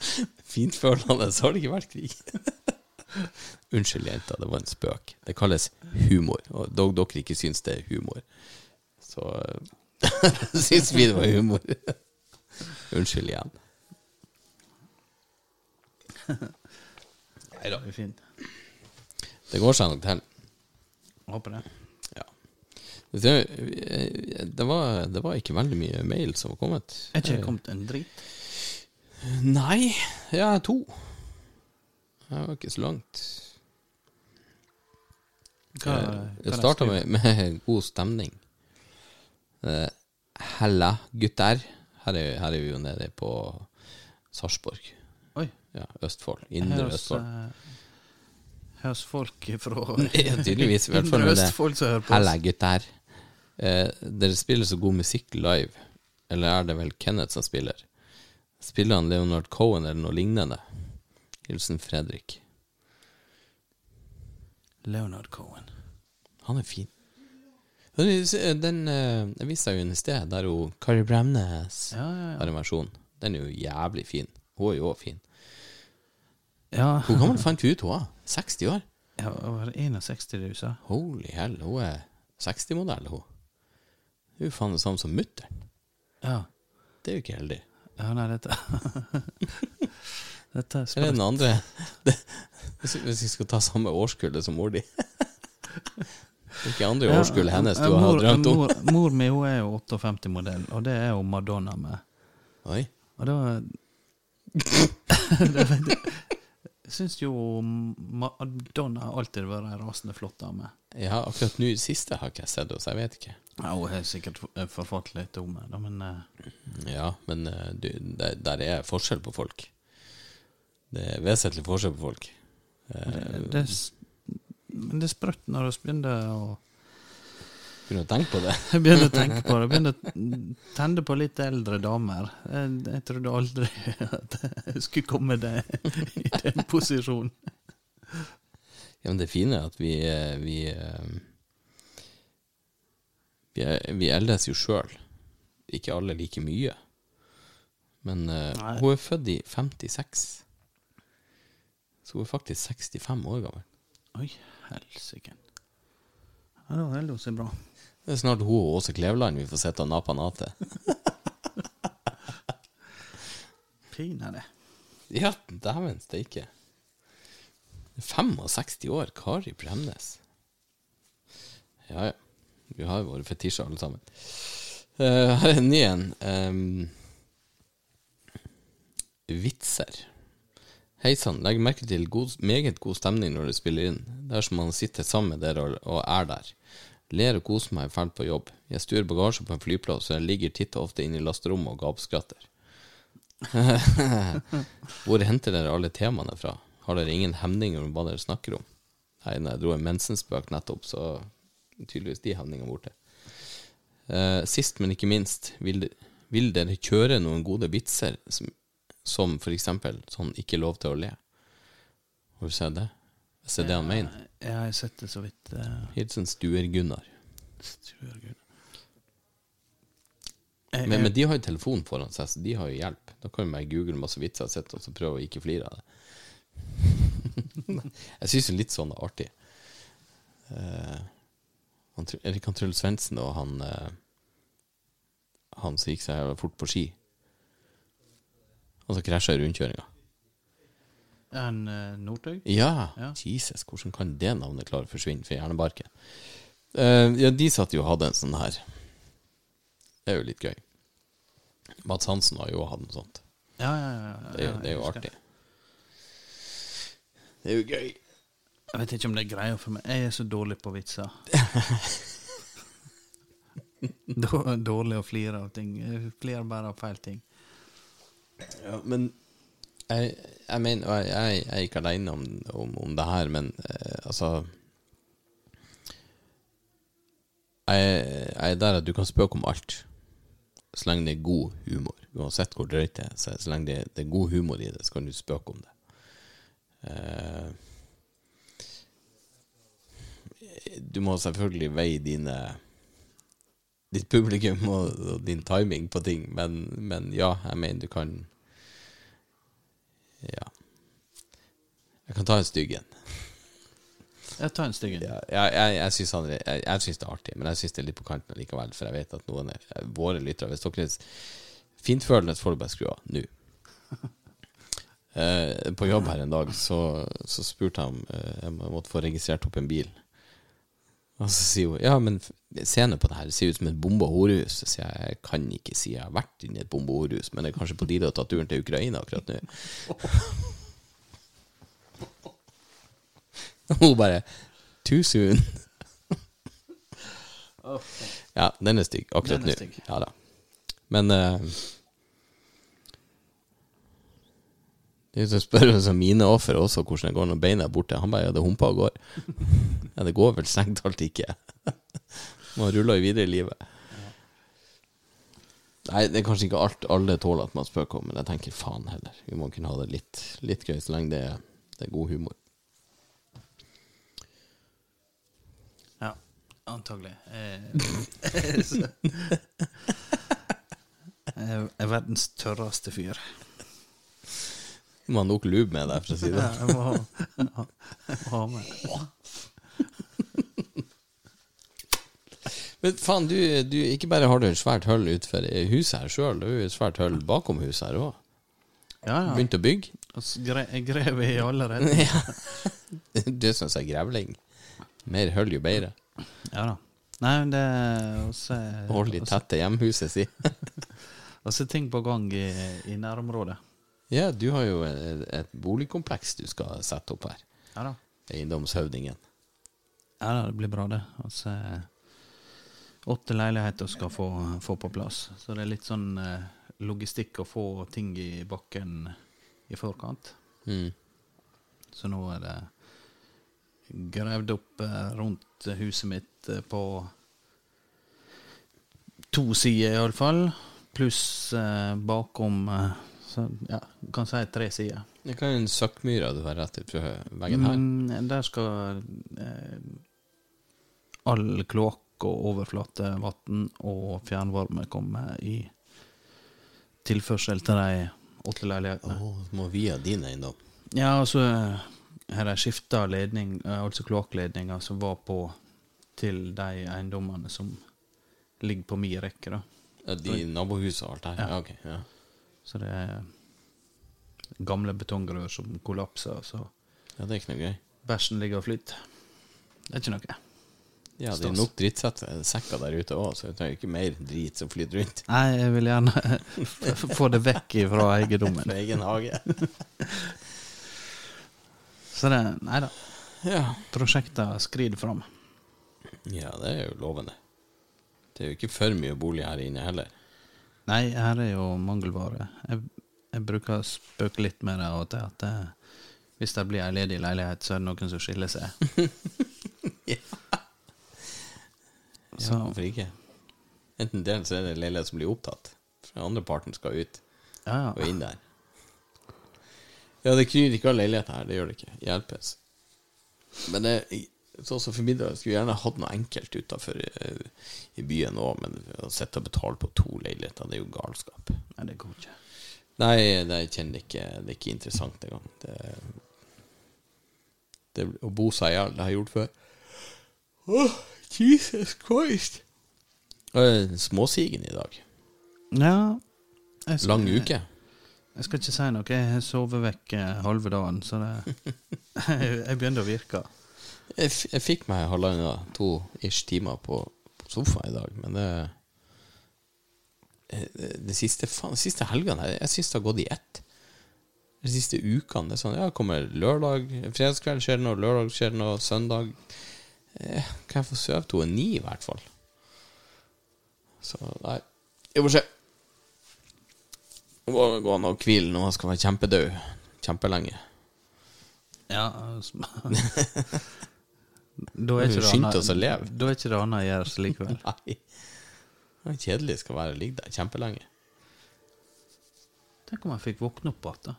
Speaker 1: fintfølende, så har det ikke vært krig. Unnskyld, jenta, det var en spøk. Det kalles humor, og dog dere ikke syns det er humor, så syns vi det var humor. Unnskyld igjen. Nei da.
Speaker 3: Det fint.
Speaker 1: Det går seg nok til.
Speaker 3: Håper det.
Speaker 1: Ja. Det, det, var, det var ikke veldig mye mail som var kommet.
Speaker 3: Er ikke det kommet en drit?
Speaker 1: Nei, jeg er to. Jeg var ikke så langt.
Speaker 3: Hva,
Speaker 1: jeg
Speaker 3: er
Speaker 1: starta med, med god stemning. Eh, Hella, gutter. Her er, her er vi jo nede på Sarpsborg. Ja, Østfold. Indre
Speaker 3: Høres,
Speaker 1: Østfold.
Speaker 3: eh, høres folk fra
Speaker 1: Ja, tydeligvis. I hvert fall med.
Speaker 3: Østfold som hører på
Speaker 1: Hella,
Speaker 3: oss.
Speaker 1: gutter. Eh, dere spiller så god musikk live. Eller er det vel Kenneth som spiller? Spiller han Leonard Cohen eller noe lignende? Hilsen Fredrik.
Speaker 3: Leonard Cohen.
Speaker 1: Han er fin. Den, den Jeg viste deg jo en i sted, der hun Kari Bremnes
Speaker 3: Ja, ja,
Speaker 1: har en versjon. Den er jo jævlig fin. Hun er jo òg fin.
Speaker 3: Ja.
Speaker 1: Hvor gammel fant vi ut hun var? 60 år?
Speaker 3: ja. hun Var det 61 du sa?
Speaker 1: Holy hell, hun er 60-modell, hun. Hun er faen det samme som mutter'n.
Speaker 3: Ja.
Speaker 1: Det er jo ikke heldig.
Speaker 3: Ja, nei, dette Dette er
Speaker 1: Eller
Speaker 3: sprøtt.
Speaker 1: den andre det, hvis, vi skal ta samme årskullet som mor di. Det ikke andre
Speaker 3: Ja,
Speaker 1: årskullet hennes du har
Speaker 3: mor,
Speaker 1: drømt om.
Speaker 3: Mor, mor mi hun er jo 58-modell, og det er jo Madonna med.
Speaker 1: Oi.
Speaker 3: Og da det, syns jo Madonna alltid har vært ei rasende flott dame.
Speaker 1: Ja, akkurat nå siste har ikke jeg sett henne, så jeg vet ikke.
Speaker 3: Ja, hun har sikkert forfattet forfalt litt om det, men uh.
Speaker 1: Ja, men uh, du, der, der er forskjell på folk. Det er vesentlig forskjell på folk. Uh,
Speaker 3: det, det, Men det er sprøtt når vi begynner å
Speaker 1: Begynner å tenke på det.
Speaker 3: Jeg begynner å tenke på det. Begynner å tenne på litt eldre damer. Jeg, jeg trodde aldri at jeg skulle komme det, i den posisjonen.
Speaker 1: Ja, men det fine er at vi Vi, vi, vi eldes jo sjøl. Ikke alle like mye. Men
Speaker 3: Nei.
Speaker 1: hun er født i 56. Så hun er faktisk 65 år gammel.
Speaker 3: Oi, helsike. Ja, da holder hun seg bra.
Speaker 1: Det er snart hun og Åse Kleveland vi får sitte og nape nate.
Speaker 3: Pinadø.
Speaker 1: Ja, dæven steike. 65 år, Kari Bremnes. Ja, ja. Vi har jo våre fetisjer, alle sammen. Uh, her er en ny en. Um, vitser. Hei sann, legg merke til god, meget god stemning når du spiller inn. Det er som man sitter sammen med dere og, og er der. Ler og koser meg fælt på jobb. Jeg stuer bagasje på en flyplass, og jeg ligger titt og ofte inne i lasterommet og gapskratter. Hvor henter dere alle temaene fra? Har dere ingen hemninger om hva dere snakker om? Nei, når jeg dro en mensenspøk nettopp, så tydeligvis de hemningene borte. Uh, sist, men ikke minst, vil, vil dere kjøre noen gode vitser som, som for eksempel sånn 'ikke lov til å le'? Har du sett det? Hvis det er det han mener?
Speaker 3: Jeg har sett det så vidt. Uh,
Speaker 1: Hilsen Stuer-Gunnar.
Speaker 3: Stuergud.
Speaker 1: Men, men de har jo telefon foran seg, så de har jo hjelp. Da kan jo bare google masse vitser jeg har sett, og så prøve å ikke flire av det. jeg syns jo litt sånn er artig. Uh, han, Erik han Truls Svendsen og han uh, Han som gikk seg fort på ski. og så krasja i rundkjøringa.
Speaker 3: En uh, Northug?
Speaker 1: Ja,
Speaker 3: Ja.
Speaker 1: Jesus, hvordan kan det navnet klare å forsvinne fra hjernebarken? Uh, ja, de satt jo og hadde en sånn her. Det er jo litt gøy. Mats Hansen har jo hatt noe sånt.
Speaker 3: Ja, ja, ja. ja,
Speaker 1: Det er jo, det er jo artig. Det er jo gøy.
Speaker 3: Jeg vet ikke om det er greia for meg. Jeg er så dårlig på vitser. Dårlig å flire av ting. Jeg flirer bare av feil ting.
Speaker 1: Ja, men jeg, jeg mener jeg jeg er ikke alene om, om, om det her, men eh, altså jeg, jeg er der at du kan spøke om alt, så lenge det er god humor. Uansett hvor drøyt det er, så, så lenge det, det er god humor i det, så kan du spøke om det. Eh, du må selvfølgelig veie dine ditt publikum og, og din timing på ting, men, men ja, jeg mener du kan Ja. Jeg kan ta en stygg en.
Speaker 3: Jeg tar en stygg en.
Speaker 1: Ja, jeg jeg, jeg syns det er artig, men jeg syns det er litt på kanten likevel, for jeg vet at noen er våre lyttere Hvis dere er fintfølende, får du bare skru av nå. Eh, på jobb her en dag så, så spurte jeg om eh, jeg måtte få registrert opp en bil. Og så sier hun ja, men f- scenen på det her ser ut som et bomba horehus. Så jeg kan ikke si jeg har vært inne i et bomba horehus, men det er kanskje på tide å ta turen til Ukraina akkurat nå. Hun bare Too soon. ja, den er stygg akkurat nå. Ja da. Men uh, Det som jo så spør om mine offer også hvordan det går når beina er borte. Han bare ja, det humper og går. ja, det går vel strengt talt ikke. Man ruller jo videre i livet. Nei, det er kanskje ikke alt alle tåler at man spøker om, men jeg tenker faen heller. Vi må kunne ha det litt, litt gøy så lenge det er, det er god humor.
Speaker 3: Ja, antagelig. Eh, Jeg er verdens tørreste fyr.
Speaker 1: Du må ha nok lube med deg, for å si det.
Speaker 3: Jeg må ha, jeg må ha med.
Speaker 1: Men faen, du, du ikke bare har du et svært hull utenfor huset her sjøl, du har et svært hull bakom huset her òg.
Speaker 3: Ja, ja.
Speaker 1: Begynt å bygge.
Speaker 3: Og så gre- grev i alle retninger.
Speaker 1: du syns jeg er grevling. Mer hull, jo bedre.
Speaker 3: Ja da. Nei, men det også,
Speaker 1: Hold litt tette hjemhuset si.
Speaker 3: også ting på gang i, i nærområdet.
Speaker 1: Ja, du har jo et, et boligkompleks du skal sette opp her.
Speaker 3: Ja da.
Speaker 1: Eiendomshøvdingen.
Speaker 3: Ja da, det blir bra, det. Og Altså, åtte leiligheter skal få, få på plass. Så det er litt sånn eh, logistikk å få ting i bakken i forkant.
Speaker 1: Mm.
Speaker 3: Så nå er det gravd opp eh, rundt huset mitt eh, på to sider, iallfall. Pluss eh, bakom eh, så, ja, kan si tre sider.
Speaker 1: Det kan en søkkmyra du har rett fra veggen her.
Speaker 3: Mm, der skal eh, all kloakk og overflatevann og fjernvarme komme i tilførsel til de åtte leilighetene.
Speaker 1: Oh, må via din eiendom.
Speaker 3: Ja, altså her er skifta ledning, eh, altså kloakkledninga som var på til de eiendommene som ligger på min rekke, da.
Speaker 1: Ja, de nabohusene og alt det her.
Speaker 3: Ja.
Speaker 1: Okay, ok. Ja.
Speaker 3: Så det er gamle betongrør som kollapser, så
Speaker 1: ja, det er ikke noe gøy.
Speaker 3: bæsjen ligger og flyter. Det er ikke noe.
Speaker 1: Ja, det er nok drittsekker der ute òg, så jeg trenger ikke mer drit som flyter rundt.
Speaker 3: Nei, jeg vil gjerne få det vekk fra eiendommen.
Speaker 1: Fra egen hage.
Speaker 3: Så det Nei da.
Speaker 1: Ja.
Speaker 3: Prosjektet skrider fram.
Speaker 1: ja, det er jo lovende. Det er jo ikke for mye bolig her inne heller.
Speaker 3: Nei, her er jo mangelvare. Jeg, jeg bruker å spøke litt med det og at det, hvis det blir ei ledig leilighet, så er det noen som skiller seg. Så
Speaker 1: Ja, hvorfor ikke? Enten det, så er det leilighet som blir opptatt. For den andre parten skal ut
Speaker 3: ja,
Speaker 1: og inn der. Ja, det kryr ikke av leiligheter her, det gjør det ikke. Hjelpes. Men det, sånn som formidler, jeg skulle gjerne hatt noe enkelt utafor i byen òg, men å sitte og betale på to leiligheter, det er jo galskap.
Speaker 3: Nei, det går ikke.
Speaker 1: Nei, det jeg kjenner ikke Det er ikke interessant engang. Det, det Å bo seg i hjel, det har jeg gjort før. Åh, Jesus Christ! Øh, Småsigen i dag.
Speaker 3: Ja jeg skal-
Speaker 1: Lang uke.
Speaker 3: Jeg skal ikke si noe. Jeg har sovet vekk eh, halve dagen, så det Jeg begynte å virke.
Speaker 1: Jeg, f jeg fikk meg halvannen, to ish timer på, på sofaen i dag, men det det, det siste, faen, siste helgene her, jeg syns det har gått i ett. De siste ukene. Det er sånn, ja, kommer lørdag, fredagskveld skjer det noe, lørdag skjer det noe, søndag eh, Kan jeg få sove to og ni, i hvert fall? Så nei, vi får se. Nå må gå an å hvile når man skal være kjempedød kjempelenge.
Speaker 3: Ja altså. Da er ikke det annet-
Speaker 1: oss å leve.
Speaker 3: Da er ikke det annet å gjøre likevel.
Speaker 1: Nei. Det er kjedelig skal være å ligge der kjempelenge.
Speaker 3: Tenk om jeg fikk våkne opp igjen. da.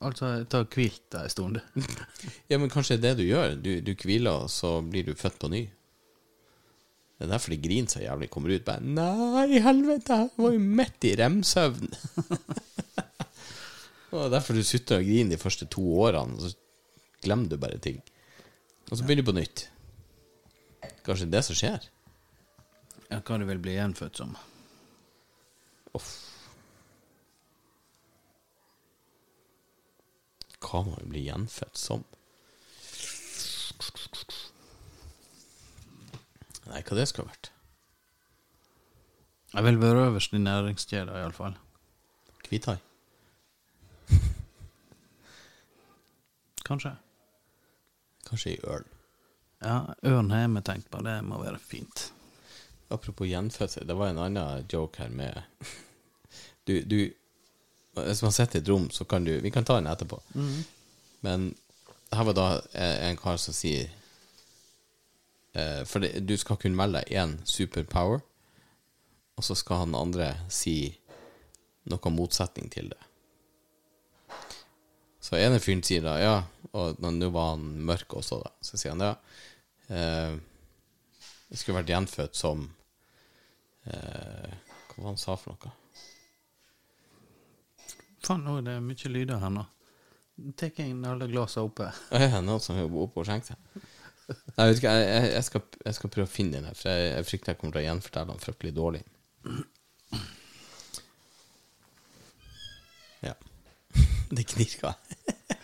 Speaker 3: Altså, jeg tar hvilt en stund.
Speaker 1: Ja, men kanskje det er det du gjør. Du, du hviler, og så blir du født på ny. Det er derfor de griner så jævlig. Kommer ut bare Nei, helvete, jeg var jo midt i remsøvn. Og det er derfor du sutter og griner de første to årene, og så glemmer du bare ting. Og så begynner du på nytt. Kanskje det er det som skjer?
Speaker 3: Ja, hva du vil bli gjenfødt som.
Speaker 1: Uff. Hva vi bli gjenfødt som? Nei, hva det skulle ha vært?
Speaker 3: Jeg vil være øverst i næringskjeda, iallfall.
Speaker 1: Hvithai?
Speaker 3: Kanskje.
Speaker 1: Kanskje i ørn.
Speaker 3: Ja, ørn har vi tenkt på. Det må være fint.
Speaker 1: Apropos gjenfødsel, det var en annen joke her med Du, du Hvis man sitter i et rom, så kan du Vi kan ta den etterpå. Men her var da en kar som sier eh, For det, du skal kunne velge én superpower, og så skal han andre si noe motsetning til det. Så ene fyren sier da ja, og nå var han mørk også, da. Så sier han ja. Eh, jeg skulle vært gjenfødt som eh, Hva var han sa for noe?
Speaker 3: Faen, nå er det mye lyder her nå. Tek inn alle glassene oppe.
Speaker 1: Er det noen som jobber oppe og skjenker seg? Nei, vet ikke, jeg, jeg, jeg, skal, jeg skal prøve å finne den her, for jeg, jeg frykter jeg kommer til å gjenfortelle den fryktelig dårlig. Ja. Det knirka.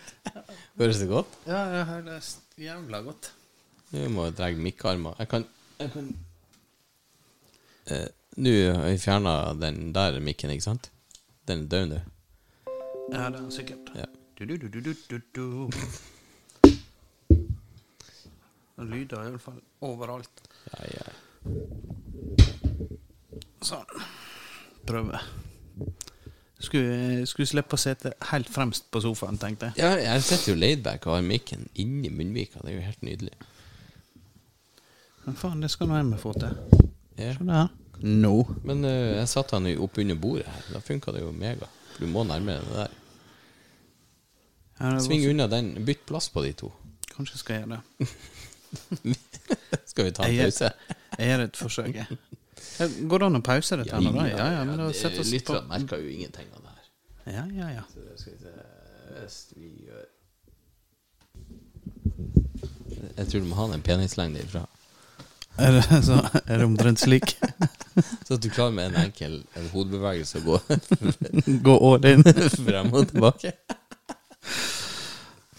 Speaker 1: Høres det godt?
Speaker 3: Ja, jeg hører det jævla godt.
Speaker 1: Nå må jeg dra mikkarmer. Jeg kan, jeg kan eh, Nå har jeg fjerna den der mikken, ikke sant? Den er død nå.
Speaker 3: Ja, det er sikkert.
Speaker 1: Ja.
Speaker 3: Du, du, du, du, du, du. Det lyder iallfall overalt.
Speaker 1: Ja, ja.
Speaker 3: Sånn. Prøve. Skulle, skulle slippe å sitte helt fremst på sofaen, tenkte jeg.
Speaker 1: Ja, jeg sitter jo laidback og har mikken inni munnvika. Det er jo helt nydelig.
Speaker 3: Men faen, det skal nå jeg få til.
Speaker 1: Ja.
Speaker 3: Se der. Nå.
Speaker 1: Men uh, jeg satte han opp under bordet her. Da funka det jo mega. For du må nærme deg det der.
Speaker 3: Ja,
Speaker 1: Sving
Speaker 3: så-
Speaker 1: unna den. Bytt plass på de to.
Speaker 3: Kanskje skal jeg gjøre det.
Speaker 1: Skal vi ta en pause?
Speaker 3: Jeg gjør et forsøk, jeg. Går det an å pause dette? nå, da? Ja, ja, men da setter oss på
Speaker 1: Lytterne merker jo ingenting av det her.
Speaker 3: Ja, ja, ja.
Speaker 1: Så det skal vi se Hvis vi gjør Jeg tror du må ha den penislengden ifra.
Speaker 3: Er det, så, er det omtrent slik?
Speaker 1: Så at du klarer med en enkel en hodebevegelse å gå
Speaker 3: Gå all in.
Speaker 1: frem og tilbake.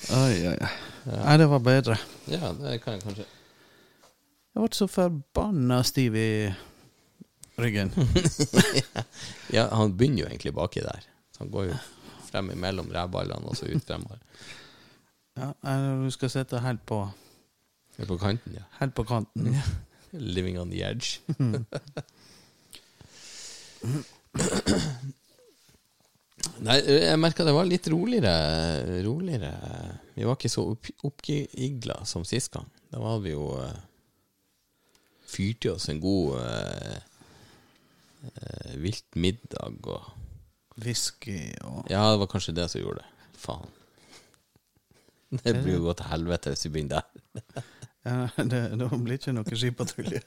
Speaker 3: Oi, oi, oi. Nei, det var bedre.
Speaker 1: Ja, det kan jeg kanskje.
Speaker 3: Jeg ble så forbanna stiv i ryggen.
Speaker 1: Ja, han begynner jo egentlig baki der. Så han går jo frem imellom rævballene og så ut fremover.
Speaker 3: Ja, du skal sitte helt på,
Speaker 1: er på kanten, ja.
Speaker 3: helt på kanten.
Speaker 1: Living on the edge. Nei, jeg merka det var litt roligere, roligere. Vi var ikke så opp, oppigla som sist gang. Da var vi jo uh, Fyrte i oss en god uh, uh, vilt middag og
Speaker 3: Whisky og
Speaker 1: Ja, det var kanskje det som gjorde det. Faen. Det blir jo gått til helvete hvis vi begynner der.
Speaker 3: ja, det, det blir ikke noe skipatrulje.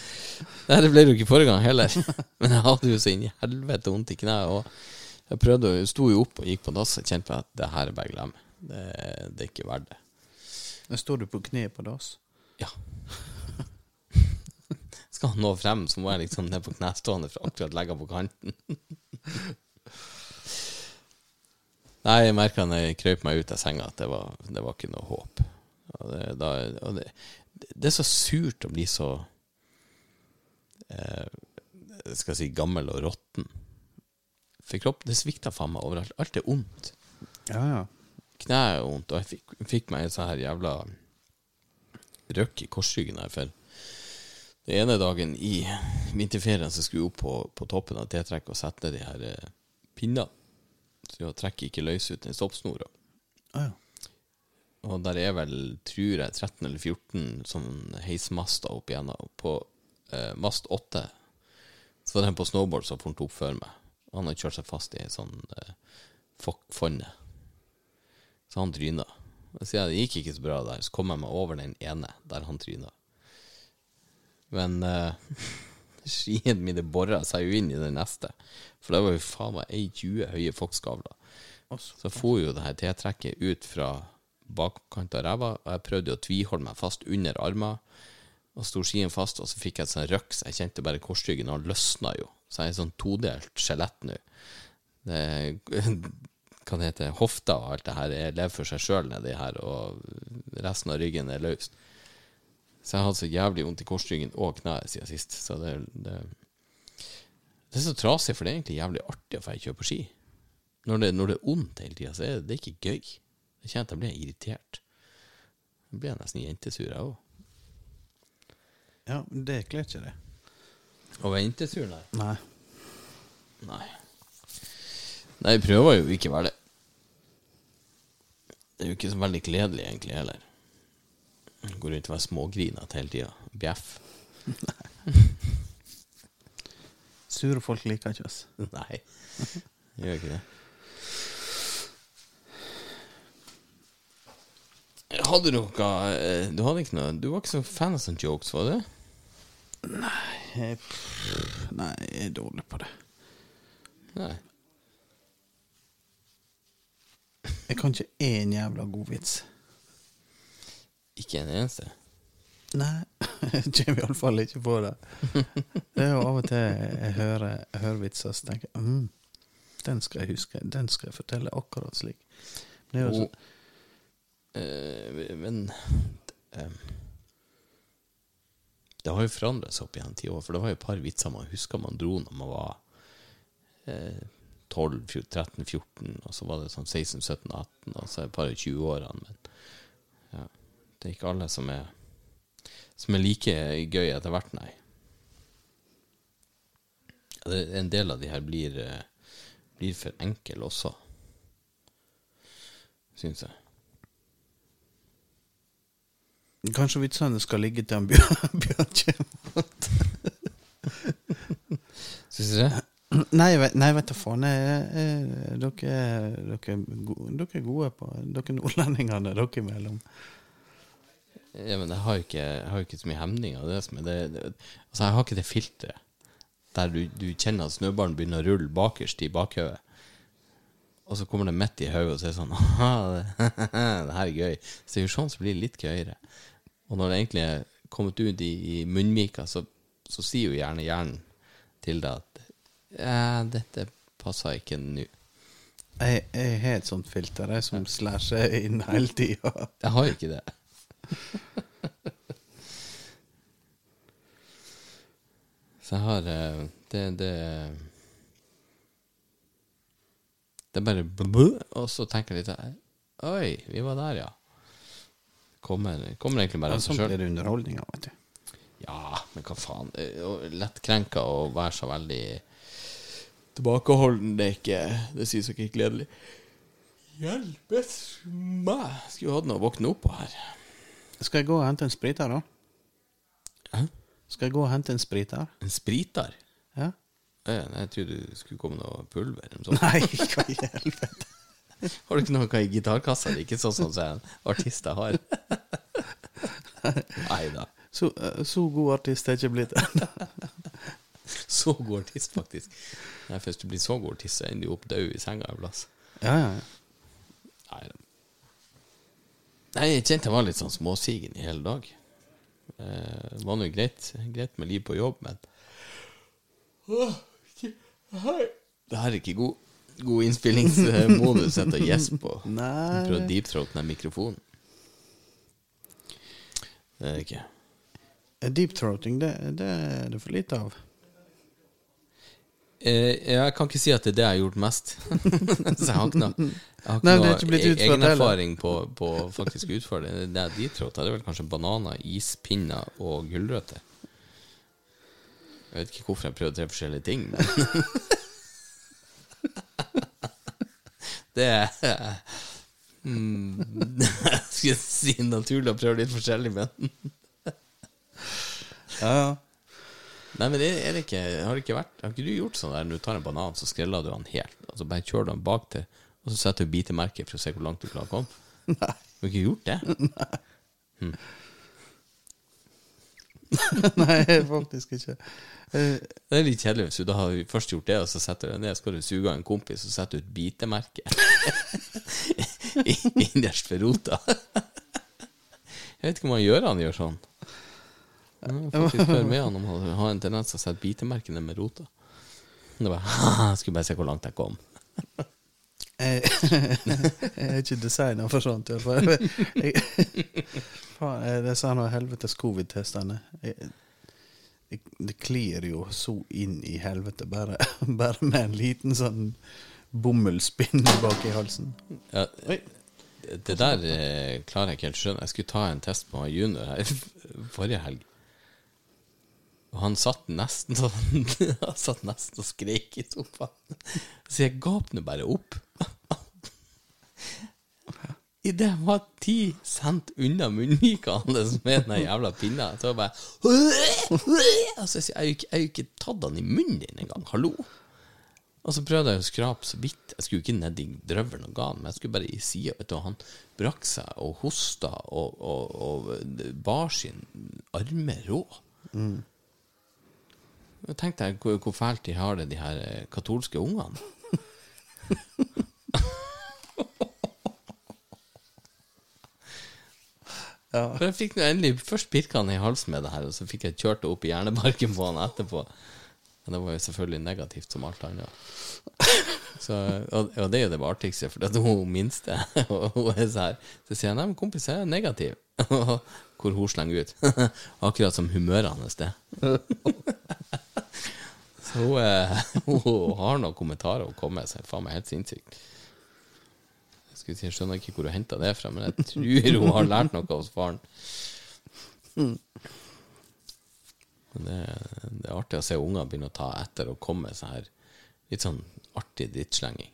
Speaker 1: Nei, det ble det jo ikke forrige gang heller. Men jeg hadde jo så inn i helvete vondt i kneet. Jeg prøvde jeg sto jo opp og gikk på dass og kjente på at det her er bare glem. Det, det er ikke verdt det.
Speaker 3: Men står du på kne på dass.
Speaker 1: Ja. Skal han nå frem, så må jeg liksom ned på knestående for akkurat legge på kanten. Nei, jeg merka når jeg krøp meg ut av senga at det var, det var ikke noe håp. Og det, da, og det, det er så surt å bli så eh, Skal jeg si gammel og råtten. For kropp, det svikta faen meg overalt. Alt er vondt.
Speaker 3: Ja, ja.
Speaker 1: Kneet er vondt, og jeg fikk, fikk meg en sånn her jævla røkk i korsryggen her for den ene dagen i vinterferien så skulle jeg opp på, på toppen av T-trekk og sette ned de her eh, pinnene. Så jeg trekker ikke løs ut den stoppsnora.
Speaker 3: Å, ja.
Speaker 1: Og der er vel, tror jeg, 13 eller 14 sånn heismaster opp igjennom. På eh, mast 8 så var det en på snowboard som fant opp før meg. Han hadde kjørt seg fast i en sånn uh, fok- fonne. Så han tryna. Så Siden det gikk ikke så bra der, så kom jeg meg over den ene der han tryna. Men uh, skiene mine bora seg jo inn i den neste. For det var jo faen meg ei 20 høye.
Speaker 3: Også.
Speaker 1: Så for jo det her T-trekket ut fra bakkant av ræva, og jeg prøvde å tviholde meg fast under armen og sto skien fast, og så fikk jeg et sånt røks. jeg kjente bare korsryggen, og han løsna jo. Så jeg er sånn todelt skjelett nå. Det det heter Hofta og alt det her jeg lever for seg sjøl nedi her, og resten av ryggen er løst. Så jeg har hatt så jævlig vondt i korsryggen og kneet siden sist. Så det, det, det er så trasig, for det er egentlig jævlig artig å få kjøre på ski. Når det, når det er vondt hele tida, så er det, det er ikke gøy. Jeg kjenner at jeg blir irritert. Jeg blir nesten jentesur, jeg òg.
Speaker 3: Ja, det kler ikke det.
Speaker 1: Å ventetur, nei.
Speaker 3: Nei.
Speaker 1: Nei. Nei, jeg prøver jo ikke å være det. Det er jo ikke så veldig gledelig, egentlig, heller. Går rundt og være smågrinete hele tida. Bjeff.
Speaker 3: Sure folk liker ikke oss.
Speaker 1: Nei, gjør ikke det. Hadde du noe eh, Du hadde ikke noe Du var ikke så fan av sånne jokes, var du?
Speaker 3: Jeg, nei, jeg er dårlig på det.
Speaker 1: Nei.
Speaker 3: Jeg kan ikke én jævla god vits.
Speaker 1: Ikke en eneste?
Speaker 3: Nei, jeg kommer iallfall ikke på det. Det er jo av og til jeg hører, jeg hører vitser, og tenker mm, den skal jeg huske. Den skal jeg fortelle akkurat slik. Men det er jo
Speaker 1: sånn eh, men eh, Det har jo forandret seg opp igjen ti år, for det var jo et par vitser man husker man dro når man var eh, 12, 13, 14, og så var det sånn 16, 17, 18, og så et par i 20-årene. Men ja, det er ikke alle som er som er like gøy etter hvert, nei. En del av de her blir, eh, blir for enkle også, syns jeg.
Speaker 3: Kanskje vitsene skal ligge til en Bjørn, Bjørn kommer.
Speaker 1: Syns du det?
Speaker 3: Nei, nei, vet du faen. Dere, dere, er dere er gode på Dere nordlendingene dere imellom.
Speaker 1: Ja, men jeg har jo ikke, ikke så mye hemninger. Det det det, altså, jeg har ikke det filteret der du, du kjenner at snøballen begynner å rulle bakerst i bakhodet. Og så kommer det midt i hodet, og så er det sånn Aha, det her er gøy. Så det er jo sånn som blir litt gøyere. Og når det egentlig er kommet ut i, i munnvika, så, så sier jo gjerne hjernen til deg at ja, dette passer ikke nå.
Speaker 3: Jeg, jeg har et sånt filter jeg, som slår seg inn hele tida.
Speaker 1: Jeg har ikke det. Så jeg har eh, Det Det, det er bare blæ, Og så tenker jeg litt Oi, vi var der, ja. Kommer, kommer egentlig bare av
Speaker 3: Sånn
Speaker 1: seg sjøl.
Speaker 3: blir det underholdninga, vet du.
Speaker 1: Ja, men hva faen. Lettkrenka å være så veldig tilbakeholden, det er ikke Det sies ikke gledelig. Hjelpes meg! Skulle hatt noe å våkne opp på her.
Speaker 3: Skal jeg gå og hente en spriter, da?
Speaker 1: Hæ?
Speaker 3: Skal jeg gå og hente en spriter?
Speaker 1: En spriter?
Speaker 3: Ja?
Speaker 1: Eh, Jeg trodde det skulle komme noe pulver. Eller noe sånt.
Speaker 3: Nei, hva i helvete?
Speaker 1: Har du ikke noe i gitarkassa? Det er ikke sånn som en artist jeg har. Nei da.
Speaker 3: Så, eh, så god artist er jeg ikke blitt ennå.
Speaker 1: Så god artist, faktisk. Nei, Hvis du blir så god artist, så ender du opp død i senga en plass.
Speaker 3: Ja, ja, ja.
Speaker 1: Nei da. Nei, jeg kjente jeg var litt sånn småsigen i hele dag. Eh, Det var nå greit, greit med liv på jobb, men Åh, Det her er ikke god, god innspillingsmodus. etter å gjespe
Speaker 3: på.
Speaker 1: Prøve å deepthroate den mikrofonen. Det er det ikke.
Speaker 3: Deep-throating, det, det er det for lite av.
Speaker 1: Eh, jeg kan ikke si at det er det jeg har gjort mest. så jeg har ikke noe,
Speaker 3: Nei,
Speaker 1: noe e-
Speaker 3: heller.
Speaker 1: egenerfaring på, på faktisk å utføre det. Det er deepthroat. Det er vel kanskje bananer, ispinner og gulrøtter. Jeg vet ikke hvorfor jeg prøver tre forskjellige ting, men Det er mm, Jeg skulle si naturlig å prøve litt forskjellig, men
Speaker 3: Ja, ja.
Speaker 1: Nei, men det er det ikke Har det ikke vært Har ikke du gjort sånn der når du tar en banan, så skreller du den helt, og så bare kjører du den bak til, og så setter du bitemerke for å se hvor langt du klarer å komme?
Speaker 3: Nei.
Speaker 1: Har du ikke gjort det?
Speaker 3: Nei, faktisk ikke. Uh,
Speaker 1: Det er litt kjedelig hvis du da har først gjort det, og så setter du deg ned, skal du suge av en kompis, og setter du et bitemerke innerst ved rota. Jeg vet ikke om han gjør han gjør sånn. Jeg må faktisk spørre med han om han har en tendens til å sette bitemerkene med rota. Det var, jeg skulle bare se hvor langt jeg kom.
Speaker 3: Jeg, jeg er ikke designer for sånt, i hvert fall. Faen, er det sånn helvetes covid-testene. Det klir jo så inn i helvete, bare, bare med en liten sånn bomullspinn bak i halsen.
Speaker 1: Ja, det der eh, klarer jeg ikke helt skjønne. Jeg skulle ta en test på junior her forrige helg. Og han satt nesten sånn Han satt nesten og skreik i sofaen. Så jeg gap bare opp. Idet jeg var ti cent unna munnvika hans med den jævla pinna, så jeg bare altså, Jeg har jo ikke, tatt han i munnen din engang. Hallo? Og så prøvde jeg å skrape så vidt. Jeg skulle ikke ned i drøvelen og ga han, men jeg skulle bare i sida. Han brakk seg og hosta og, og, og bar sin arme rå. Jeg tenkte deg hvor, hvor fælt de har det, de her eh, katolske ungene.
Speaker 3: Ja.
Speaker 1: For jeg fikk endelig Først pirka han i halsen med det her, og så fikk jeg kjørt det opp i hjernebarken på han etterpå. Men det var jo selvfølgelig negativt som alt annet. Så, og, og det er jo det artigste, for det er hun minste og hun er så her. Så sier jeg nei, men kompis, jeg er negativ. Hvor hun slenger ut. Akkurat som humøret hans, det. Så hun, hun har noen kommentarer å komme med, så faen meg helt sinnssykt. Skulle si, jeg skjønner ikke hvor hun henta det fra, men jeg tror hun har lært noe hos faren. Men det, det er artig å se unger begynne å ta etter og komme med sånn her litt sånn artig drittslenging.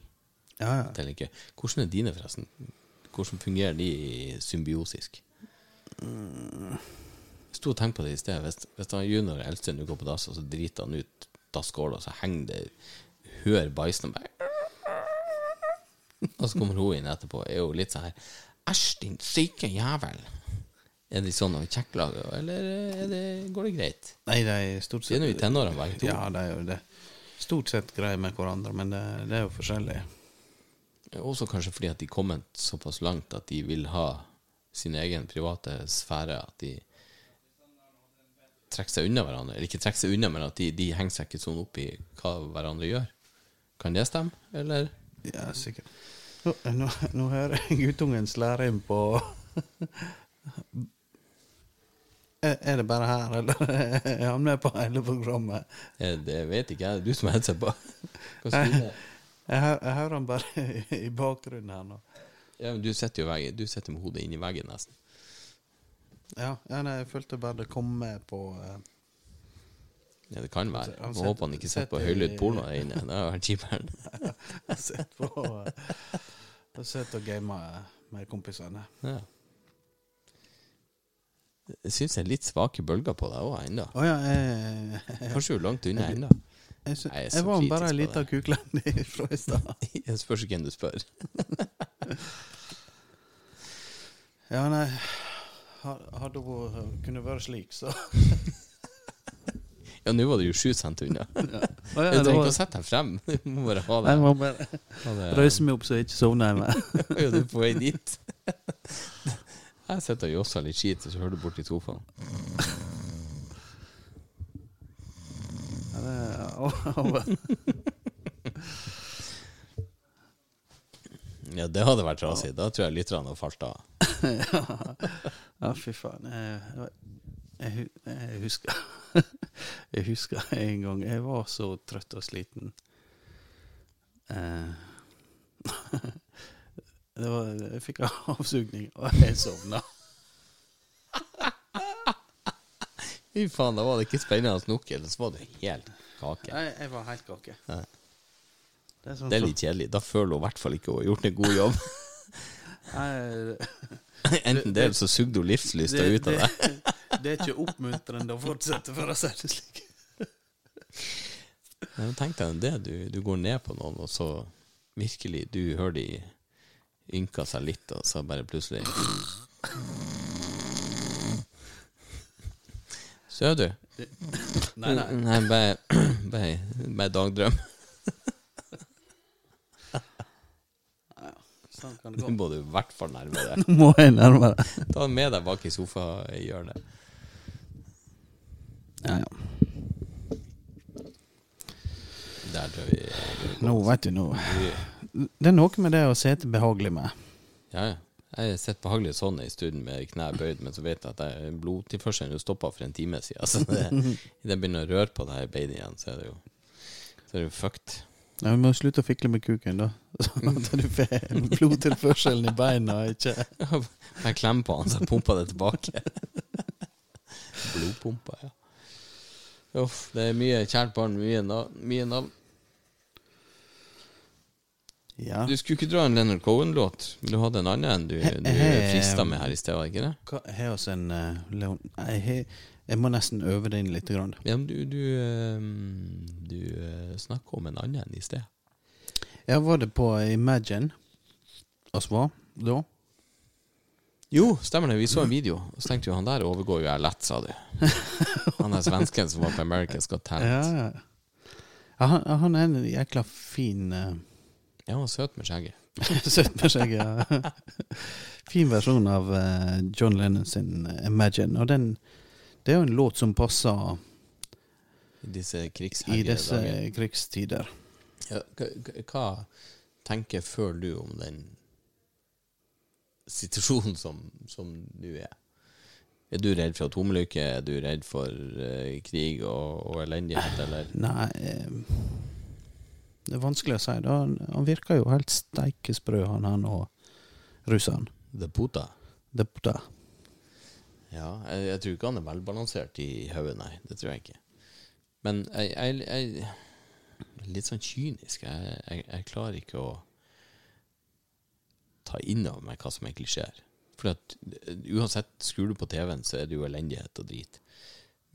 Speaker 3: Ja, ja.
Speaker 1: Hvordan er dine, forresten? Hvordan fungerer de symbiosisk? Jeg sto og tenkte på det i sted. Hvis, hvis han junior og eldste nå går på dass, og så driter han ut dasskåla, og så henger det hør bæsjen bare Og så kommer hun inn etterpå, er jo litt sånn her Æsj, din syke jævel. Er de sånn og kjekklag, eller er det, går det greit?
Speaker 3: Nei, det er stort sett
Speaker 1: De er nå i tenårene begge to.
Speaker 3: Ja, det er jo det. Stort sett greier med hverandre, men det, det er jo forskjellig.
Speaker 1: Også kanskje fordi at de kommet såpass langt at de vil ha sin egen private sfære. At de trekker seg unna hverandre. Eller ikke trekker seg unna, men at de, de henger seg ikke sånn opp i hva hverandre gjør. Kan det stemme, eller?
Speaker 3: Ja, sikkert. Nå, nå, nå hører jeg guttungen slære inn på Er det bare her, eller er han med på hele programmet?
Speaker 1: Eh, Det vet ikke jeg. Det er du som har seg på.
Speaker 3: Jeg, hører han bare i bakgrunnen her nå.
Speaker 1: Ja, men du sitter jo veggen. Du sitter med hodet inni veggen, nesten.
Speaker 3: Ja, ja nei, jeg følte bare det kom med på eh,
Speaker 1: Ja, det kan være. Jeg håper han ikke sitter på
Speaker 3: sitter
Speaker 1: høylytt porno der inne. Det har vært kjipt.
Speaker 3: Jeg sitter på eh, Jeg har og gamer med kompisene.
Speaker 1: Ja. Jeg syns det er litt svake bølger på deg òg ennå.
Speaker 3: Oh, ja, jeg, jeg,
Speaker 1: Kanskje du er langt unna ennå.
Speaker 3: jeg,
Speaker 1: Jeg
Speaker 3: jeg var bare ei liten
Speaker 1: det.
Speaker 3: fra i stad.
Speaker 1: Jeg spørs hvem du spør.
Speaker 3: Ja, nei Hadde hun kunnet være slik, så
Speaker 1: Ja, nå var det jo sju cent unna.
Speaker 3: Å ja,
Speaker 1: Jeg trenger ikke å sette deg frem. Du må bare ha det.
Speaker 3: Jeg må bare røyse meg opp så jeg ikke sovner hjemme.
Speaker 1: Ja, du er på vei dit. Jeg sitter og josser litt skit, og så hører du borti sofaen.
Speaker 3: Ja.
Speaker 1: Ja, det hadde vært trasig. Da tror jeg lytterne hadde falt av.
Speaker 3: Ja, fy faen. Jeg, jeg, husker Jeg husker en gang jeg var så trøtt og sliten. Eh, det var, jeg fikk avsugning, og jeg sovna.
Speaker 1: Fy faen, da var det ikke spennende nok, eller så var det helt kake.
Speaker 3: Nei, jeg var helt kake.
Speaker 1: Nei.
Speaker 3: Det er, sånn
Speaker 1: Det er litt kjedelig. Da føler hun i hvert fall ikke hun har gjort en god jobb.
Speaker 3: Jeg-
Speaker 1: Enten det, eller så sugde hun livslysta ut av deg.
Speaker 3: Det, er ikke oppmuntrende å fortsette, for å si det slik.
Speaker 1: Men Tenk deg det, du, du går ned på noen, og så virkelig Du hører de ynka seg litt, og så bare plutselig Så er du.
Speaker 3: Nei, nei.
Speaker 1: Nei, bare, bare, bare dagdrøm.
Speaker 3: Sånn
Speaker 1: Nå må du i hvert fall nærme deg.
Speaker 3: Nå må jeg nærmere.
Speaker 1: Ta den med deg bak i sofahjørnet.
Speaker 3: Ja, ja.
Speaker 1: Der tror jeg vi
Speaker 3: Nå vet du nå. Det er noe med det å sitte behagelig med.
Speaker 1: Ja, ja. Jeg sitter behagelig sånn i stund med knær bøyd, men så vet jeg at blodtilførselen stoppa for en time siden. Så det, det begynner å røre på det her beinet igjen, så er det jo Så er det jo fucked.
Speaker 3: Ja, Vi må slutte å fikle med kuken, da. Sånn at du får blodtilførselen i beina. Ikke
Speaker 1: Jeg klemmer på han, så jeg pumper det tilbake. Blodpumpa, ja. Uff, det er mye kjært barn, mye, na mye navn.
Speaker 3: Ja.
Speaker 1: Du skulle ikke dra en Leonard Cohen-låt? Vil du ha en annen enn du, du frista med her i sted, var ikke det?
Speaker 3: Jeg har oss en uh, Leon... Jeg, har- jeg må nesten øve det inn litt. Grann.
Speaker 1: Ja, men du, du, um, du uh, snakka om en annen i sted.
Speaker 3: Ja, var det på Imagine oss var da?
Speaker 1: Jo, stemmer det. Vi så en video, og så tenkte vi han der overgår jo jeg lett, sa du. Han er svensken som var på America's Got
Speaker 3: Ja,
Speaker 1: Talent.
Speaker 3: ja. ja han, han er en jækla fin uh,
Speaker 1: Ja, han var søt med skjegget.
Speaker 3: Søt med skjegget, ja. fin versjon av uh, John Lennon sin eh, Imagine. Og den Det er jo en låt som passer
Speaker 1: I disse
Speaker 3: i disse krigstider.
Speaker 1: Ja, hva tenker føler du om den situasjonen som, som du er? Er du redd for atomulykke? Er du redd for uh, krig og, og elendighet, eller?
Speaker 3: Nei eh, Det er vanskelig å si. Da. Han, virker jo helt steikesprø, han her nå, russeren.
Speaker 1: The Puta?
Speaker 3: Det, det.
Speaker 1: Ja, jeg, jeg tror ikke han er velbalansert i hodet, nei. Det tror jeg ikke. Men jeg, jeg, jeg Litt sånn kynisk. Jeg klarer ikke å ta inn over meg hva som egentlig skjer. For at eh, uansett, skrur du på TV-en, så er det jo elendighet og drit.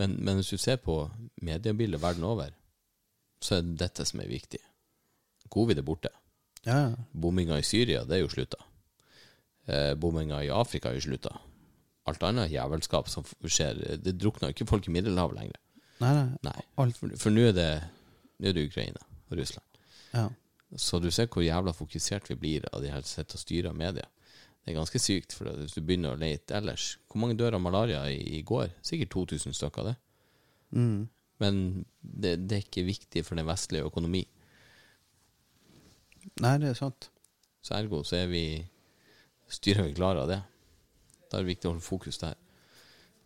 Speaker 1: Men, men hvis du ser på mediebildet verden over, så er det dette som er viktig. Covid er borte.
Speaker 3: Ja, ja.
Speaker 1: Bomminga i Syria, det er jo slutta. Eh, bomminga i Afrika er jo slutta. Alt annet jævelskap som skjer, det drukner ikke folk i Middelhavet lenger.
Speaker 3: Nei, nei.
Speaker 1: Nei. For, for nå er er det Ukraina og Russland.
Speaker 3: Ja.
Speaker 1: Så du ser hvor jævla fokusert vi blir av de her sitter og styrer media. Det er ganske sykt, for hvis du begynner å lete ellers Hvor mange dør av malaria i, i går? Sikkert 2000 stykker, det.
Speaker 3: Mm.
Speaker 1: Men det, det er ikke viktig for den vestlige økonomi.
Speaker 3: Nei, det er sant.
Speaker 1: Så ergo så er vi styrer vi klar av det. Da er det viktig å holde fokus der.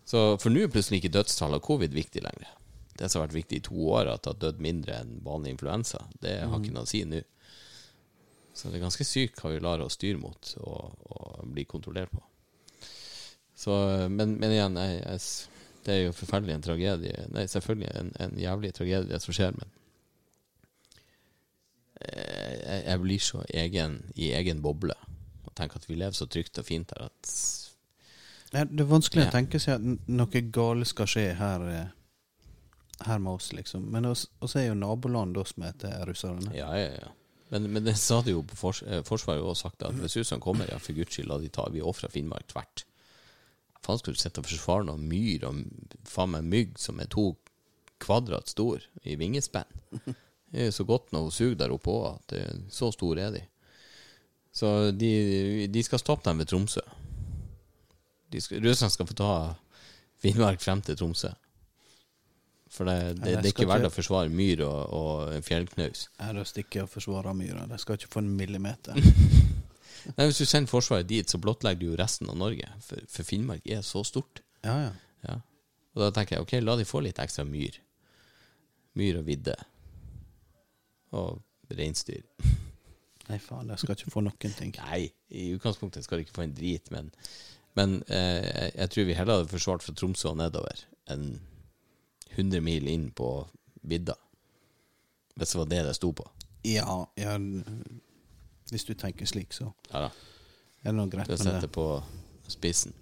Speaker 1: Så For nå er plutselig ikke dødstall av covid viktig lenger. Det som har vært viktig i to år, at det har dødd mindre enn vanlig influensa, det har ikke noe å si nå. Så det er ganske sykt hva vi lar oss styre mot og, og bli kontrollert på. Så, men, men igjen, jeg, jeg, det er jo forferdelig en tragedie. Nei, selvfølgelig en, en jævlig tragedie, det som skjer, men eh, jeg, jeg blir så egen i egen boble og tenker at vi lever så trygt og fint her at
Speaker 3: det er vanskelig
Speaker 1: Ja.
Speaker 3: å tenke seg at noe galt skal skje her, eh, her med oss, liksom. Men oss, oss er jo naboland oss med til russerne.
Speaker 1: Ja, ja, ja. Men, men det sa det jo på fors eh, Forsvaret har sagt at hvis russerne kommer, ja, for guds skyld, la de ta Vi ofrer Finnmark tvert. Faen skal du sitte og forsvare noen myr og faen meg mygg som er to kvadrat stor i vingespenn? Det er så godt når hun suger der oppe òg, at det, så store er de. Så de, de skal stoppe dem ved Tromsø. Russerne skal få ta Finnmark frem til Tromsø. For det, det, det er ikke verdt å forsvare myr og, og en fjellknaus.
Speaker 3: Jeg røster ikke å og forsvarer myra. De skal ikke få en millimeter.
Speaker 1: Nei, Hvis du sender Forsvaret dit, så blottlegger du jo resten av Norge. For, for Finnmark er så stort.
Speaker 3: Ja, ja.
Speaker 1: Ja. Og da tenker jeg ok, la de få litt ekstra myr. Myr og vidde. Og reinsdyr.
Speaker 3: Nei, faen, jeg skal ikke få noen ting.
Speaker 1: Nei, i utgangspunktet skal de ikke få en drit, men, men eh, jeg tror vi heller hadde forsvart fra Tromsø og nedover enn 100 mil inn på vidda. Hvis det var det det sto på.
Speaker 3: Ja, ja Hvis du tenker slik, så
Speaker 1: Ja
Speaker 3: er det noe greit
Speaker 1: Du setter på spissen.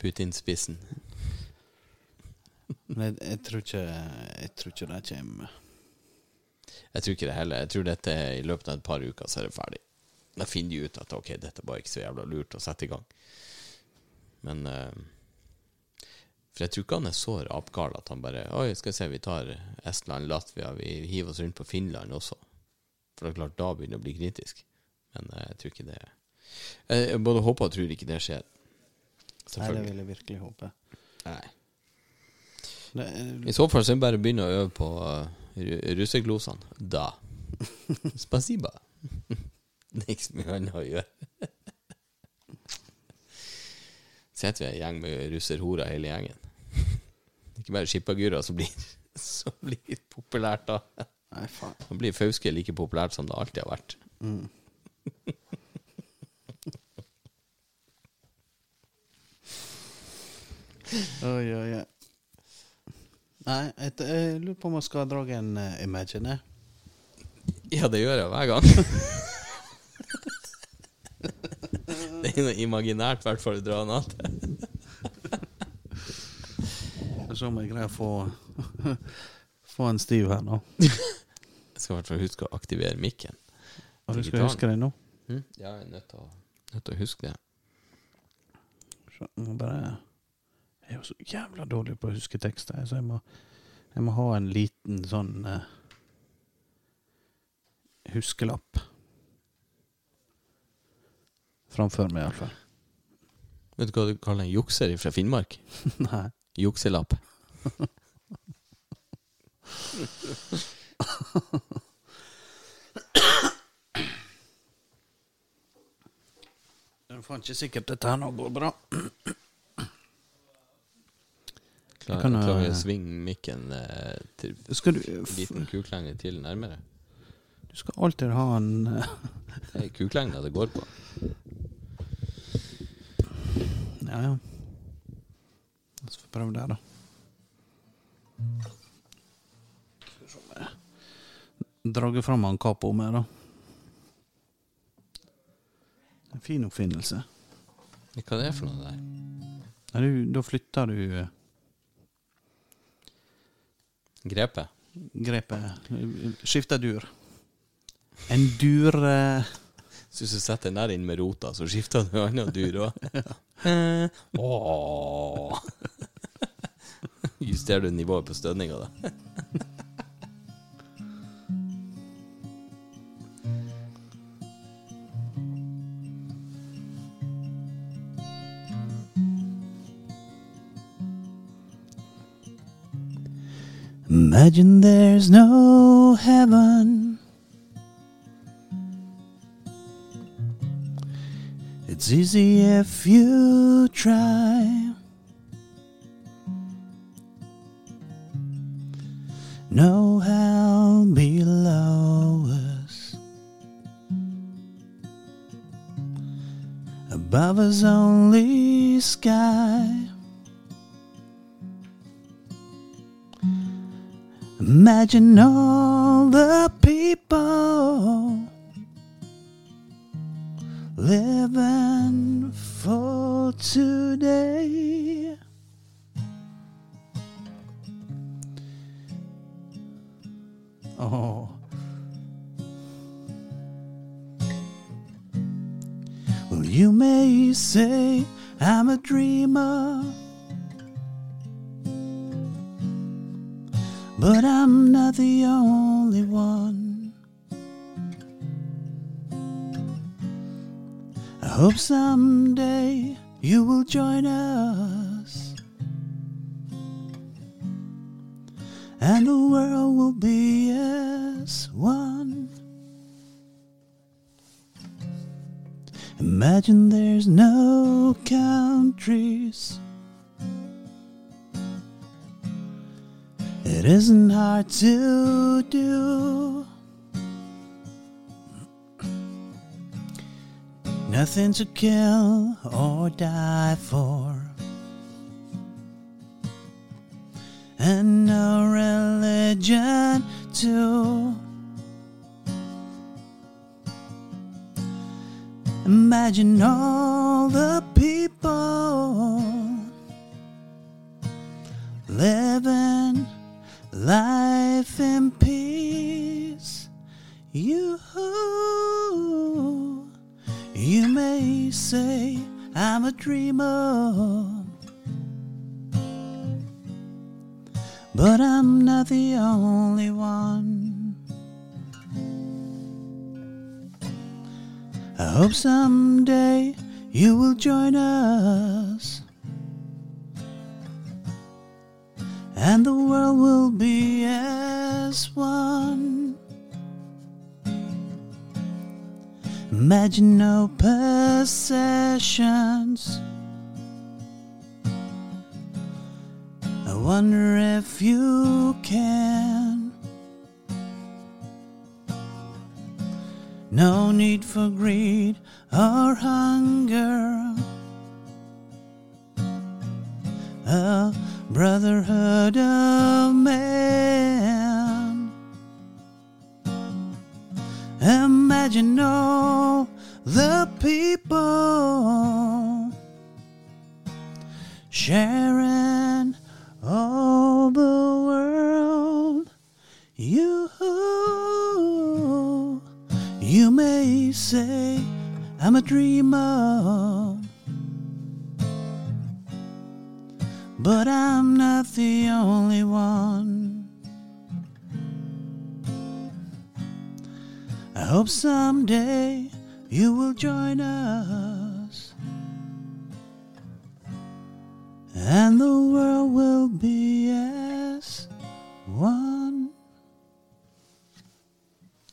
Speaker 1: Putin-spissen.
Speaker 3: Men jeg, jeg, tror ikke, jeg tror ikke det kommer
Speaker 1: Jeg tror ikke det heller. Jeg tror dette i løpet av et par uker så er det ferdig. Da finner de ut at ok, dette var ikke så jævla lurt å sette i gang. Men eh, For jeg tror ikke han er så rapgal at han bare Oi, skal vi se, vi tar Estland, Latvia, vi hiver oss rundt på Finland også. For det er klart, da begynner det å bli kritisk. Men eh, jeg tror ikke det Jeg både håper og tror ikke det skjer.
Speaker 3: Nei, det vil jeg virkelig håpe.
Speaker 1: Nei.
Speaker 3: Det,
Speaker 1: I så fall så er det bare å begynne å øve på uh, russeglosene. Da. Spasiba. det er ikke så mye annet å gjøre. Sitter vi en gjeng med russerhorer hele gjengen. Ikke bare skippergurer som blir, som blir populært da.
Speaker 3: nei, faen.
Speaker 1: Da blir Fauske like populært som det alltid har vært.
Speaker 3: Oi, oi, oi. Nei, et, jeg lurer på om jeg skal dra en uh, Imagine.
Speaker 1: Ja, det gjør jeg hver gang. det er noe imaginært, i hvert fall, å dra en annen.
Speaker 3: Så om jeg greier å få Få en stiv her nå.
Speaker 1: Jeg skal i hvert fall huske å aktivere mikken.
Speaker 3: Og du skal huske det nå.
Speaker 1: Mm? Ja, jeg er nødt til å, nødt til å huske det.
Speaker 3: Så jeg må bare Jeg er jo så jævla dårlig på å huske tekster, så jeg må, jeg må ha en liten sånn uh, huskelapp. Framfor meg, iallfall.
Speaker 1: Vet du hva du kaller en jukser fra Finnmark?
Speaker 3: Nei.
Speaker 1: Jukselapp.
Speaker 3: Det er faen ikke sikkert dette her nå går bra.
Speaker 1: Klar,
Speaker 3: kan,
Speaker 1: klarer
Speaker 3: jeg
Speaker 1: å svinge mikken eh, til
Speaker 3: Skal du,
Speaker 1: liten kuklenge til nærmere.
Speaker 3: du skal alltid ha en eh,
Speaker 1: Det er kuklenga det går på.
Speaker 3: Ja, ja. Så får vi prøve der, da. Skal vi se om jeg Drager fram han Capo med, da. En fin oppfinnelse.
Speaker 1: Hva er det for noe der?
Speaker 3: Nei, du, da flytter du eh,
Speaker 1: Grepet?
Speaker 3: grepet. Skifter dur. En dur eh,
Speaker 1: Så hvis du setter den der inn med rota, så skifter du annen dur òg. Justerer du nivået på stønninga, da?
Speaker 3: Imagine there's no heaven. It's easy if you try. No hell below us. Above us only sky. Imagine all the people living for today. But I'm not the only one. I hope someday you will join us. And the world will be as one. Imagine there's no isn't hard to do. Nothing to kill or die for. And no religion too. Imagine all the a dreamer, but I'm not the only one. I hope someday you will join us. and the world will be as one. Imagine no possessions. I wonder if you can. No need for greed or hunger. A brotherhood of man. Imagine all the people sharing all the world. You, you may say I'm a dreamer. but I'm not the only one. Hope someday you will join us, and the world will be as one.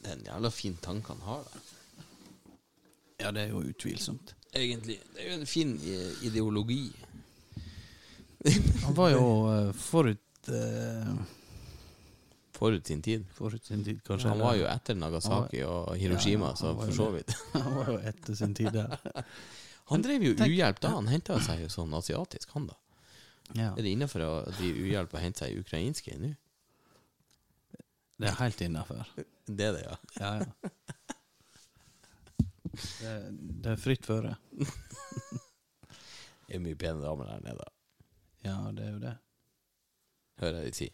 Speaker 1: Det er en jævla fin tanke han har der.
Speaker 3: Ja, det er jo utvilsomt.
Speaker 1: Egentlig. Det er jo en fin ideologi.
Speaker 3: Han var jo eh, forut eh,
Speaker 1: Forut sin tid.
Speaker 3: Forut sin tid, kanskje.
Speaker 1: Han var jo etter Nagasaki og Hiroshima, så for så vidt.
Speaker 3: Han var jo etter sin tid der.
Speaker 1: Han drev jo uhjelp da. Han henta seg jo sånn asiatisk, han da.
Speaker 3: Ja.
Speaker 1: Er det innafor å drive uhjelp og hente seg ukrainske nå?
Speaker 3: Det er helt innafor.
Speaker 1: Det er det, ja.
Speaker 3: Ja, ja. Det, det er fritt føre.
Speaker 1: Det er mye pene damer der nede,
Speaker 3: Ja, det er jo det.
Speaker 1: hører jeg de si.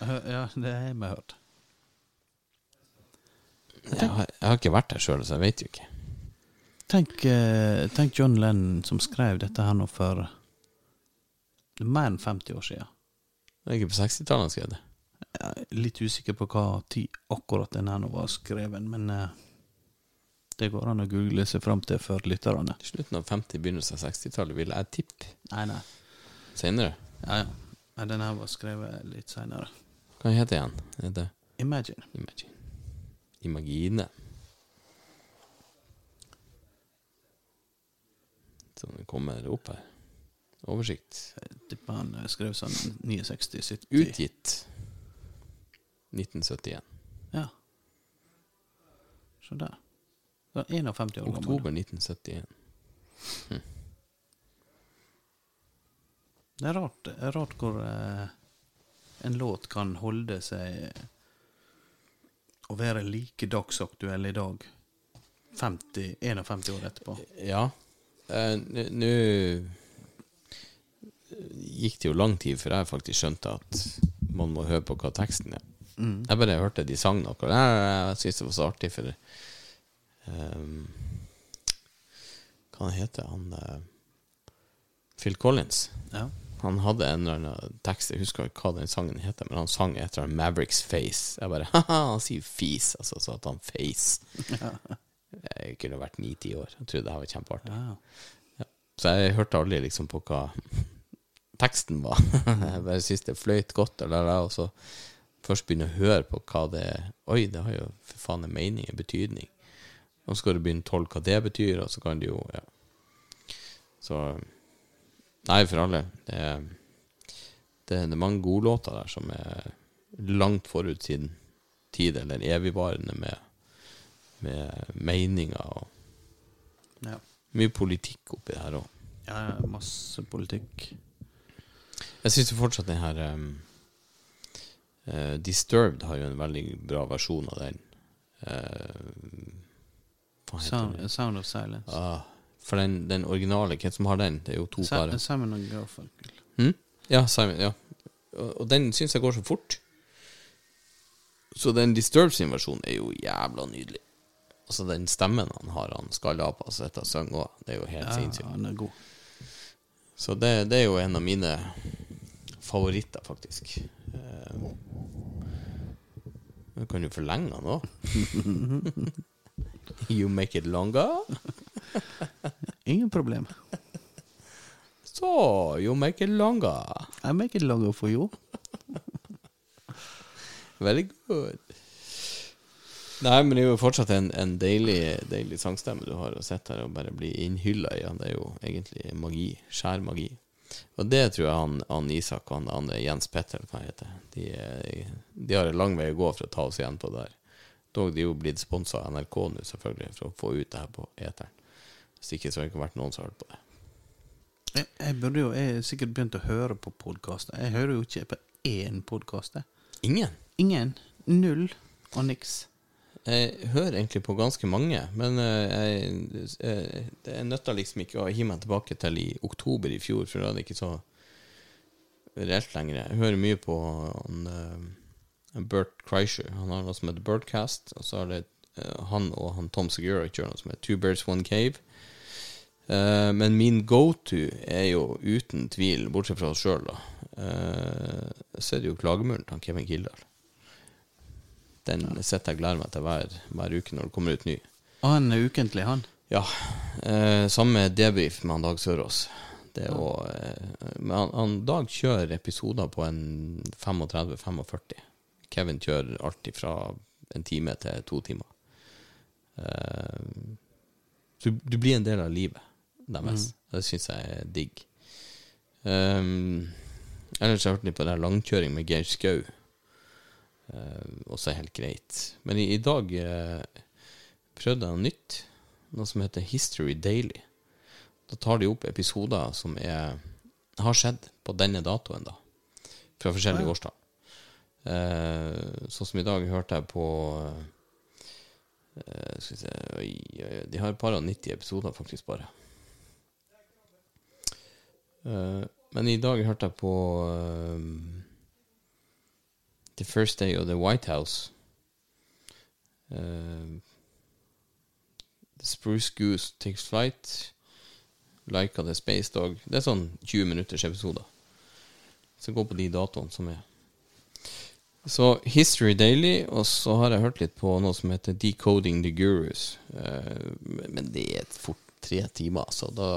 Speaker 3: Ja, det har jeg hørt.
Speaker 1: Jeg har, jeg har ikke vært der sjøl, så jeg vet jo ikke.
Speaker 3: Tenk, eh, tenk John Lennon som skrev dette her nå for mer enn 50 år siden.
Speaker 1: Det er ikke på 60-tallet han skrev det.
Speaker 3: Jeg er litt usikker på hva tid akkurat den her nå var skreven, men eh, det går an å google seg fram til for lytterne.
Speaker 1: Slutten av 50-, begynnelsen av 60-tallet, vil jeg tippe.
Speaker 3: Nei, nei.
Speaker 1: Senere.
Speaker 3: Ja, ja. Den her var skrevet litt seinere.
Speaker 1: Hva heter det igjen? Heter
Speaker 3: Imagine.
Speaker 1: Imagine. Imagine. Så det kommer opp her. Oversikt.
Speaker 3: Han eh, skrev sånn 69-70.
Speaker 1: Utgitt 1971.
Speaker 3: Ja. Se der. Det var 51 år gammel.
Speaker 1: Oktober 1971.
Speaker 3: Det er rart, rart hvor eh, en låt kan holde seg og være like dagsaktuell i dag. 50, 51 år etterpå.
Speaker 1: Ja. Eh, Nå gikk det jo lang tid før jeg faktisk skjønte at man må høre på hva teksten er.
Speaker 3: Mm.
Speaker 1: Jeg bare hørte de sang noe, jeg, jeg syntes det var så artig, for um, Hva heter han? eh, Phil Collins.
Speaker 3: Ja.
Speaker 1: Han hadde en eller annen tekst, jeg husker ikke hva den sangen heter, men han sang et eller annet Mavericks Face. Jeg bare Haha, han sier fis, altså, så at han face. Jeg kunne vært ni-ti år. Jeg trodde det her var kjempeartig.
Speaker 3: Ja.
Speaker 1: Så jeg hørte aldri liksom på hva teksten var. jeg bare syntes det fløyt godt, eller, og så først begynne å høre på hva det er Oi, det har jo for faen en mening, en betydning. Og så skal du begynne å tolke hva det betyr, og så kan du jo ja. Så Nei, for alle. Det er, det, er- mange gode låter der som er langt forut sin tid, eller evigvarende med, med meninger og
Speaker 3: Ja.
Speaker 1: mye politikk oppi det her òg.
Speaker 3: ja, masse politikk.
Speaker 1: Jeg syns fortsatt den her um, uh, Disturbed har jo en veldig bra versjon av den. Uh,
Speaker 3: Sound? Sound of Silence.
Speaker 1: Ah, for den, den originale, hvem som har den? Det er jo to
Speaker 3: Sa-
Speaker 1: bare.
Speaker 3: Simon og Garfunkel.
Speaker 1: Hm? Ja, Simon, ja. Og, og den syns jeg går så fort. Så den Disturbed sin versjon er jo jævla nydelig. Altså den stemmen han har, han skallapa som sitter og synger òg, det er jo helt
Speaker 3: Ja,
Speaker 1: sinnssykt.
Speaker 3: han er god.
Speaker 1: Så det, det er jo en av mine favoritter, faktisk. Eh, Du kan jo forlenge den òg. you make it longer.
Speaker 3: Ingen problem.
Speaker 1: Så you make it longer.
Speaker 3: I make it longer for you.
Speaker 1: Very good. Nei, men det er jo fortsatt en, en deilig, deilig sangstemme du har å sitte her og bare bli innhylla i. Det er jo egentlig magi. Skjær magi. Og det tror jeg han, han Isak og han andre Jens Petter, hva heter, de, de har en lang vei å gå for å ta oss igjen på det der. Dog de er jo blitt sponsa av NRK nå, selvfølgelig, for å få ut det her på eteren. Hvis ikke så har det ikke vært noen som har hørt på det.
Speaker 3: Jeg, jeg burde jo jeg har sikkert begynt å høre på podkaster. Jeg hører jo ikke på én podkast.
Speaker 1: Ingen.
Speaker 3: Ingen. Null og niks.
Speaker 1: Jeg hører egentlig på ganske mange, men eh, jeg, jeg, jeg nøtta liksom ikke å hive meg tilbake til i oktober i fjor, for da er det ikke så reelt lenger. Jeg hører mye på han, eh, Bert Kreischer. Han har noe som heter Birdcast, og så har det eh, han og han Tom Segura kjører noe som heter Two Birds One Cave. Eh, men min go-to er jo uten tvil, bortsett fra oss sjøl, da, eh, så er det jo Klagemuren til Kevin Kildahl. Den sitter jeg og gleder meg til hver, hver uke når det kommer ut ny.
Speaker 3: Og han er ukentlig, han.
Speaker 1: Ja. Uh, samme debrief med han Dag Sørås. Det eh, men han, han Dag kjører episoder på en 35-45. Kevin kjører alltid fra en time til to timer. Uh, du, du blir en del av livet deres. Det syns jeg er digg. Um, ellers har jeg hørt litt på det langkjøring med Geir Skau. Uh, også helt greit. Men i, i dag uh, prøvde jeg noe nytt. Noe som heter History Daily. Da tar de opp episoder som er, har skjedd på denne datoen, da. Fra forskjellige
Speaker 3: Ja.
Speaker 1: årstall. Uh, sånn som i dag hørte jeg på eh, Skal vi se De har et par og 90 episoder, faktisk, bare. Eh, men i dag hørte jeg på eh, The First Day of the White House. Eh, the Spruce Goose Takes Flight. Like of the Space Dog. Det er sånn 20 minutters episoder. Så gå på de datoene som er. Så History Daily, og så har jeg hørt litt på noe som heter Decoding the Gurus. Men det er fort tre timer, så da,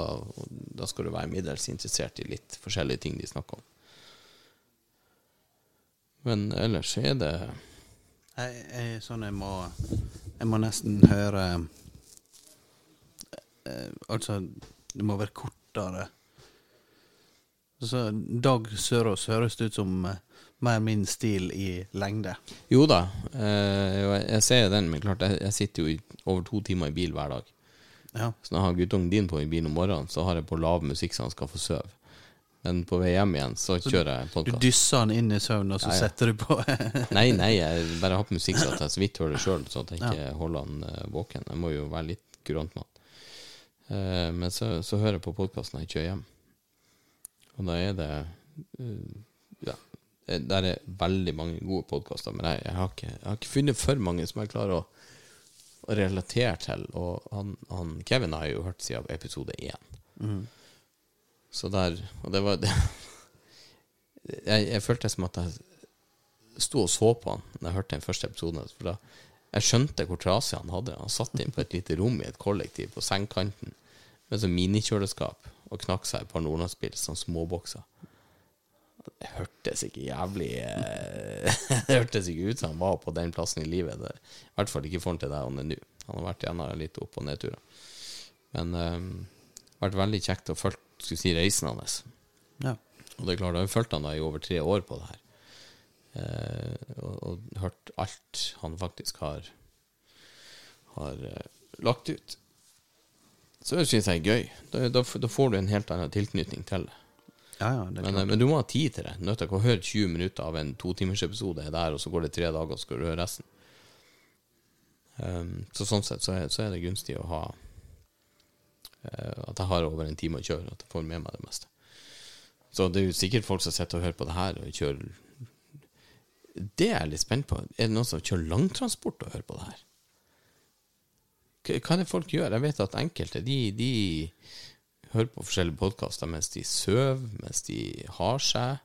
Speaker 1: da skal du være middels interessert i litt forskjellige ting de snakker om. Men ellers er det
Speaker 3: Jeg, jeg, sånn jeg må Jeg må nesten høre eh, Altså, det må være kortere. Så Dag Sørås høres ut som eh, mer min stil i lengde.
Speaker 1: Jo da, eh, jeg, ser den, men klart, jeg, sitter jo over to timer i bil hver dag.
Speaker 3: Ja.
Speaker 1: Så når jeg har guttungen din på i bilen om morgenen, så har jeg på lav musikk så han skal få sove. Men på vei hjem igjen, så, kjører jeg
Speaker 3: Du dysser han inn i søvn, og så
Speaker 1: Ja, ja.
Speaker 3: setter du på
Speaker 1: Nei, nei, jeg bare har på musikk så at jeg så vidt hører det sjøl, så at jeg ikke holder han eh, våken. Jeg må jo være litt kurant med han. Uh, men så, så hører jeg på podkasten når jeg kjører hjem. Og da er det uh, Ja, eh, der er veldig mange gode podkaster, men jeg, jeg, har ikke, jeg har ikke funnet for mange som jeg klarer å relatere til. Og han, han Kevin har jeg jo hørt siden episode én. Så der Og det var det, jeg, jeg følte som at jeg sto og så på han Når jeg hørte den første episoden. For da Jeg skjønte hvor trasig han hadde. Han satt inn på et lite rom i et kollektiv på sengkanten med sånn minikjøleskap og knakk seg et par Nordlandsspill, sånn småbokser. Det hørtes ikke jævlig eh, Det hørtes ikke ut som han var på den plassen i livet. Det, I hvert fall ikke i forhold til der han er nå. Han har vært gjennom litt opp- og nedturer. Men eh, det har vært veldig kjekt å følge skulle si, reisen hans.
Speaker 3: Ja.
Speaker 1: Og det er klart, jeg har fulgt han da i over tre år på det her. Eh, og, og hørt alt han faktisk har Har eh, lagt ut. Så det syns jeg er gøy. Da, da, da får du en helt annen tilknytning til det.
Speaker 3: Ja, ja, er
Speaker 1: Men, eh, men du må ha tid til det. Nødt til å høre 20 minutter av en totimersepisode der, og så går det tre dager, og så skal du høre resten. Um, så sånn sett så er, så er det gunstig å ha uh, At jeg har over en time å kjøre, at jeg får med meg det meste. Så det er jo sikkert folk som sitter og hører på det her og kjører Det er jeg litt spent på. Er det noen som kjører langtransport og hører på det her? Hva er det folk gjør? Jeg vet at enkelte de, de hører på forskjellige podkaster mens de sover, mens de har seg,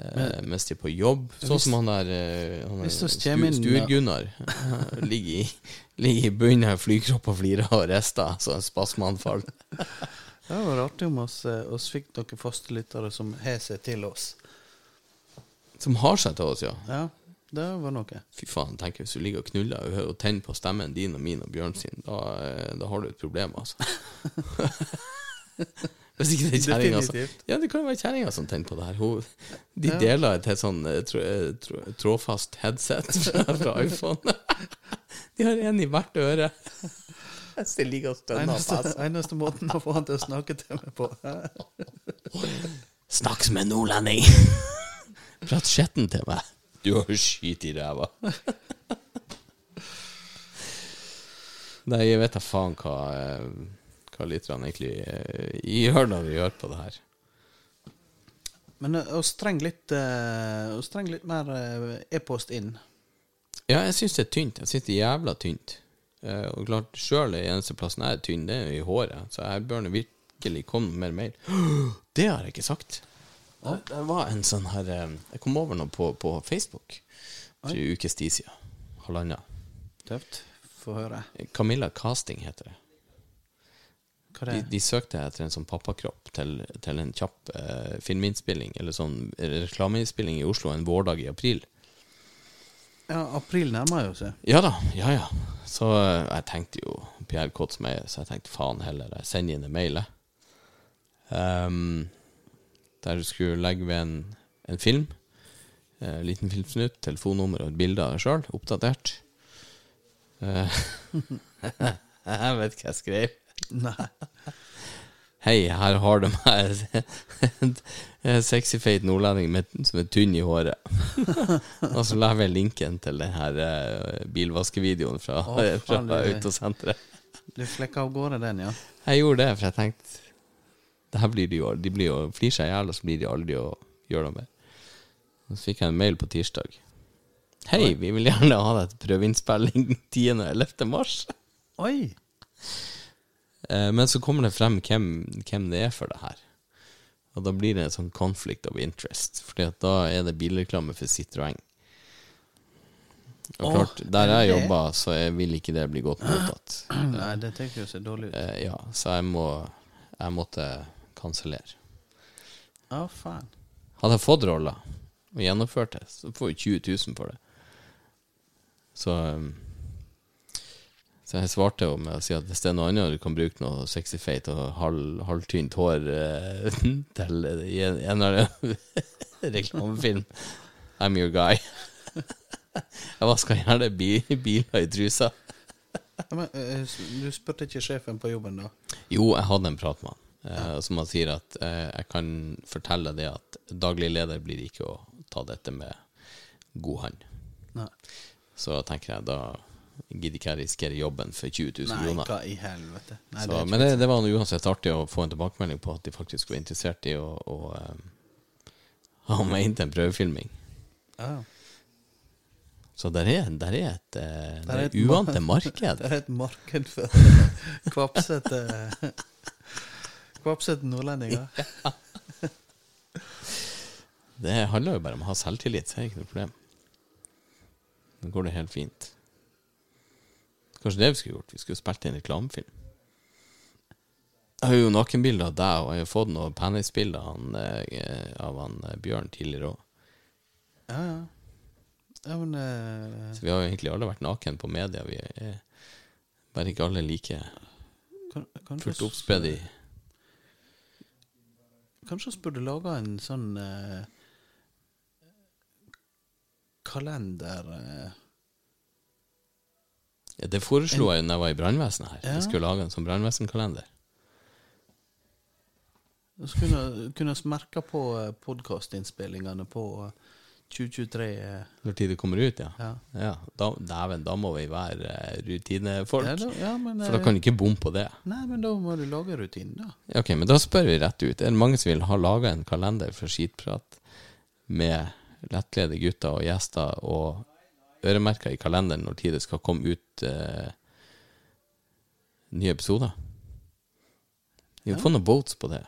Speaker 1: eh, mens de er på jobb. Sånn som han der eh, han der Stur-Gunnar. ligger, i, ligger i bunnen av flykropp og flirer og rister, så en spasmeanfall.
Speaker 3: Det var artig om oss, eh, oss fikk noen faste lyttere som har seg til oss.
Speaker 1: Som har seg til oss, ja.
Speaker 3: Ja, det var noe.
Speaker 1: Fy faen, tenk hvis du ligger og knuller og og tenner på stemmen din og min og Bjørn sin, da, da har du et problem, altså. Hvis ikke det er kjerringa som Ja, det kan jo være kjerringa som tenner på det her. Hun, de
Speaker 3: Ja.
Speaker 1: deler et helt sånn eh, eh, trådfast headset fra, fra iPhone. De har en i hvert øre. Jeg ligger og stønner på
Speaker 3: Eneste,
Speaker 1: headset.
Speaker 3: eneste måten å få han til å snakke til meg på.
Speaker 1: Snakk som en nordlending! Prat skjetten til meg. Du har jo skit i ræva. Nei, jeg vet da faen hva, eh, hva lytterne egentlig eh, gjør når vi gjør på det her.
Speaker 3: Men vi oss trenger litt, treng litt mer eh, e-post inn.
Speaker 1: Ja, jeg syns det er tynt. Jeg syns det er jævla tynt. Eh, og klart, sjøl er eneste plassen jeg er tynn, det er i håret. Så her bør det virkelig komme mer mail. Det har jeg ikke sagt. Det, var en sånn her eh, Jeg kom over noe på, på Facebook for en ukes tid siden. Halvannen.
Speaker 3: Tøft. Få høre.
Speaker 1: Camilla Casting heter det. De,
Speaker 3: det
Speaker 1: de søkte etter en sånn pappakropp til, til en kjapp eh, filminnspilling, eller sånn reklameinnspilling i Oslo en vårdag i april.
Speaker 3: Ja, april nærmer jo seg.
Speaker 1: Ja da, ja ja. Så eh, jeg tenkte jo Pierre Kotz med, så jeg tenkte faen heller, jeg sender inn en mail. Ehm, der du skulle legge ved en, en film. Eh, liten filmsnutt, telefonnummer og et bilde av deg sjøl, oppdatert. Eh, jeg vet hva jeg skrev.
Speaker 3: Nei.
Speaker 1: Hei, her har du meg en sexy feit nordlending med, som er tynn i håret. og så la jeg linken til den her eh, bilvaskevideoen fra,
Speaker 3: oh,
Speaker 1: fra Autosenteret.
Speaker 3: Du flekka av gårde den, ja.
Speaker 1: Jeg gjorde det, for jeg tenkte det her blir de jo De blir jo flir seg i hjel, og så blir de aldri å gjøre noe mer. Og så fikk jeg en mail på tirsdag. Hei, vi vil gjerne ha deg til prøveinnspilling 10. og 11. mars.
Speaker 3: Oi!
Speaker 1: Eh, men så kommer det frem hvem, hvem det er for det her. Og da blir det en sånn conflict of interest, Fordi at da er det bilreklame for Citroën. Og
Speaker 3: Åh,
Speaker 1: klart, der
Speaker 3: er
Speaker 1: jeg jobber, så jeg vil ikke det bli godt mottatt.
Speaker 3: Nei, det tenker jo så dårlig ut.
Speaker 1: Eh, ja, så jeg må Jeg måtte kansellere.
Speaker 3: Å, faen.
Speaker 1: Hadde jeg fått rolla og gjennomført det, så får jeg 20 000 for det. Så um, Så jeg svarte jo med å si at hvis det er noe annet du kan bruke noe sexy feit og halv, halvtynt hår eh, til i en, en reklamefilm, I'm your guy. jeg vasker gjerne biler i trusa.
Speaker 3: Men, eh, du spurte ikke sjefen på jobben, da?
Speaker 1: Jo, jeg hadde en prat med han, eh, som han sier at eh, jeg kan fortelle det at daglig leder blir ikke å ta dette med god hånd. Så tenker jeg da gidder ikke jeg risikere jobben for 20 000
Speaker 3: Nei,
Speaker 1: kroner.
Speaker 3: hva i helvete. Nei,
Speaker 1: Så,
Speaker 3: det
Speaker 1: men det, det var uansett artig å få en tilbakemelding på at de faktisk var interessert i å, å um, ha meg inn til en prøvefilming.
Speaker 3: Ja.
Speaker 1: Så der er, der er et, eh,
Speaker 3: Der
Speaker 1: det
Speaker 3: er et
Speaker 1: marked.
Speaker 3: Det er et marked for kvapsete Kvapsete nordlendinger.
Speaker 1: Det handler jo bare om å ha selvtillit, så er det ikke noe problem. Da går det helt fint. Kanskje det vi skulle gjort? Vi skulle spilt inn reklamefilm. Jeg har jo nakenbilder av deg, og jeg har fått noen penisbilder av han, eh, eh, Bjørn tidligere òg.
Speaker 3: Ja, ja. Ja, men uh,
Speaker 1: Så vi har jo egentlig alle vært naken på media. Vi er bare ikke alle like
Speaker 3: kan,
Speaker 1: fullt oppspedd i
Speaker 3: Kanskje vi burde lage en sånn uh, kalender eh,
Speaker 1: ja, Det foreslo jeg da jeg var i brannvesenet her.
Speaker 3: Ja.
Speaker 1: Jeg skulle lage en sånn brannvesenkalender.
Speaker 3: Så kunne, kunne vi merka på podkastinnspillingene på eh, 2023. eh,
Speaker 1: Når tid det kommer ut, ja.
Speaker 3: Ja.
Speaker 1: ja da, dæven, da må vi være eh, rutinefolk.
Speaker 3: Ja, da, ja, men,
Speaker 1: For da
Speaker 3: eh,
Speaker 1: kan du ikke bomme på det.
Speaker 3: Nei, men da må du lage rutinen, da.
Speaker 1: Ok, men da spør vi rett ut. Er det mange som vil ha laga en kalender for skitprat med lettkledde gutter og gjester, og øremerka i kalenderen når tid det skal komme ut eh, nye episoder? Vi må få noen boats på det.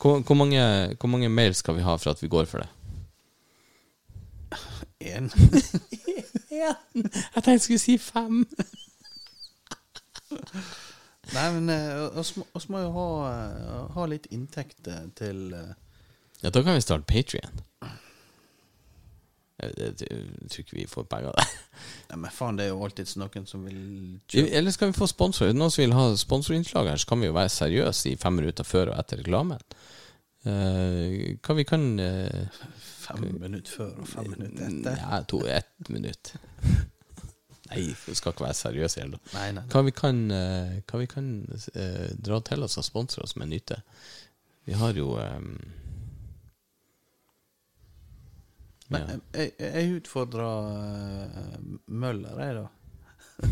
Speaker 1: Hvor, hvor, mange, hvor mange mail skal vi ha for at vi går for det?
Speaker 3: Én.
Speaker 1: Jeg tenkte jeg skulle si fem.
Speaker 3: Nei, men vi oss må, jo ha, eh, ha litt inntekter til eh,
Speaker 1: Ja, da kan vi starte Patrion. Jeg, tror ikke vi får penger der.
Speaker 3: Nei, men faen, det er jo alltids noen som vil kjøpe
Speaker 1: Eller skal vi få sponsor? Det noen som vil ha sponsorinnslag her, så kan vi jo være seriøse i fem minutter før og etter reklamen. Uh, hva vi kan uh,
Speaker 3: fem minutter før og fem minutter etter.
Speaker 1: Ja, to, ett minutt. Nei, vi skal ikke være seriøse heller.
Speaker 3: Nei, nei, nei.
Speaker 1: Hva vi kan, uh, hva vi kan dra til oss av sponsorer som er nytte? Vi har jo um,
Speaker 3: Men eh, jeg, jeg utfordra uh, Møller, jeg, da.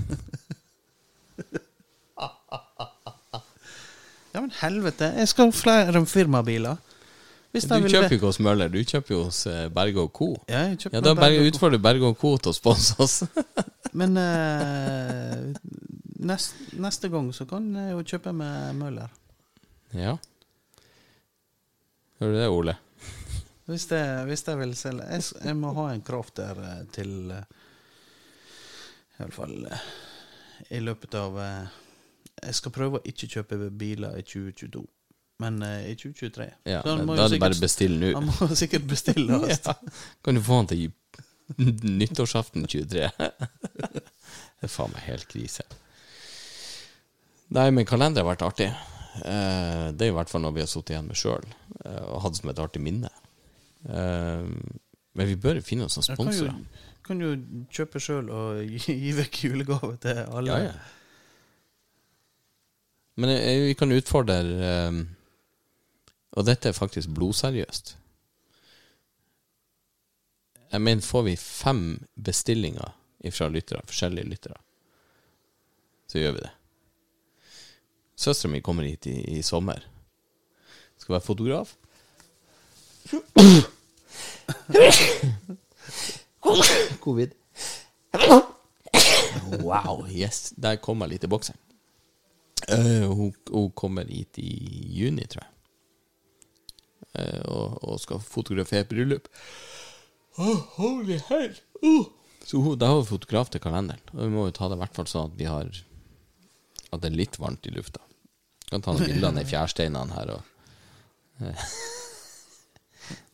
Speaker 3: ja, men helvete. Jeg skal ha flere firmabiler.
Speaker 1: Du kjøper jo ikke hos Møller, du kjøper jo hos eh, Berge og Co.
Speaker 3: Ja, jeg kjøper
Speaker 1: Ja, da
Speaker 3: Berge
Speaker 1: utfordrer Berge og Co til å sponse oss.
Speaker 3: Men uh, nest, neste gang så kan jeg jo kjøpe med Møller.
Speaker 1: ja. Hører du det, Ole?
Speaker 3: Hvis jeg, hvis jeg vil selge Jeg, jeg må ha en crafter der til eh, I hvert fall eh, i løpet av eh, Jeg skal prøve å ikke kjøpe biler i 2022, men eh, i 2023.
Speaker 1: Ja,
Speaker 3: Så han må
Speaker 1: da
Speaker 3: jo
Speaker 1: er det bare bestille nå.
Speaker 3: Han må sikkert bestille oss.
Speaker 1: Ja. Kan du få han til nyttårsaften 23? det er faen meg helt krise. Nei, men kalender har vært artig. Eh, det er i hvert fall noe vi har sittet igjen med sjøl og hatt som et artig minne. Eh, men vi bør finne oss noen sponsorer.
Speaker 3: Du kan jo kjøpe sjøl og gi, gi vekk julegave til alle.
Speaker 1: Ja, ja. Men vi kan utfordre eh, Og dette er faktisk blodseriøst. Jeg mener, får vi fem bestillinger fra lyttere, forskjellige lyttere, så gjør vi det. Søstera mi kommer hit i, i sommer. Skal være fotograf. Covid. Wow, yes. Der kom jeg litt i bokseren. Uh, hun, hun kommer hit i juni, tror jeg. Uh, og, og skal fotografere bryllup. Oh, holy hell! Uh. Så hun, da har vi fotograf til kalenderen. Og vi må jo ta det i hvert fall sånn at vi har At det er litt varmt i lufta. Kan ta noen bilder i fjærsteinene her og eh.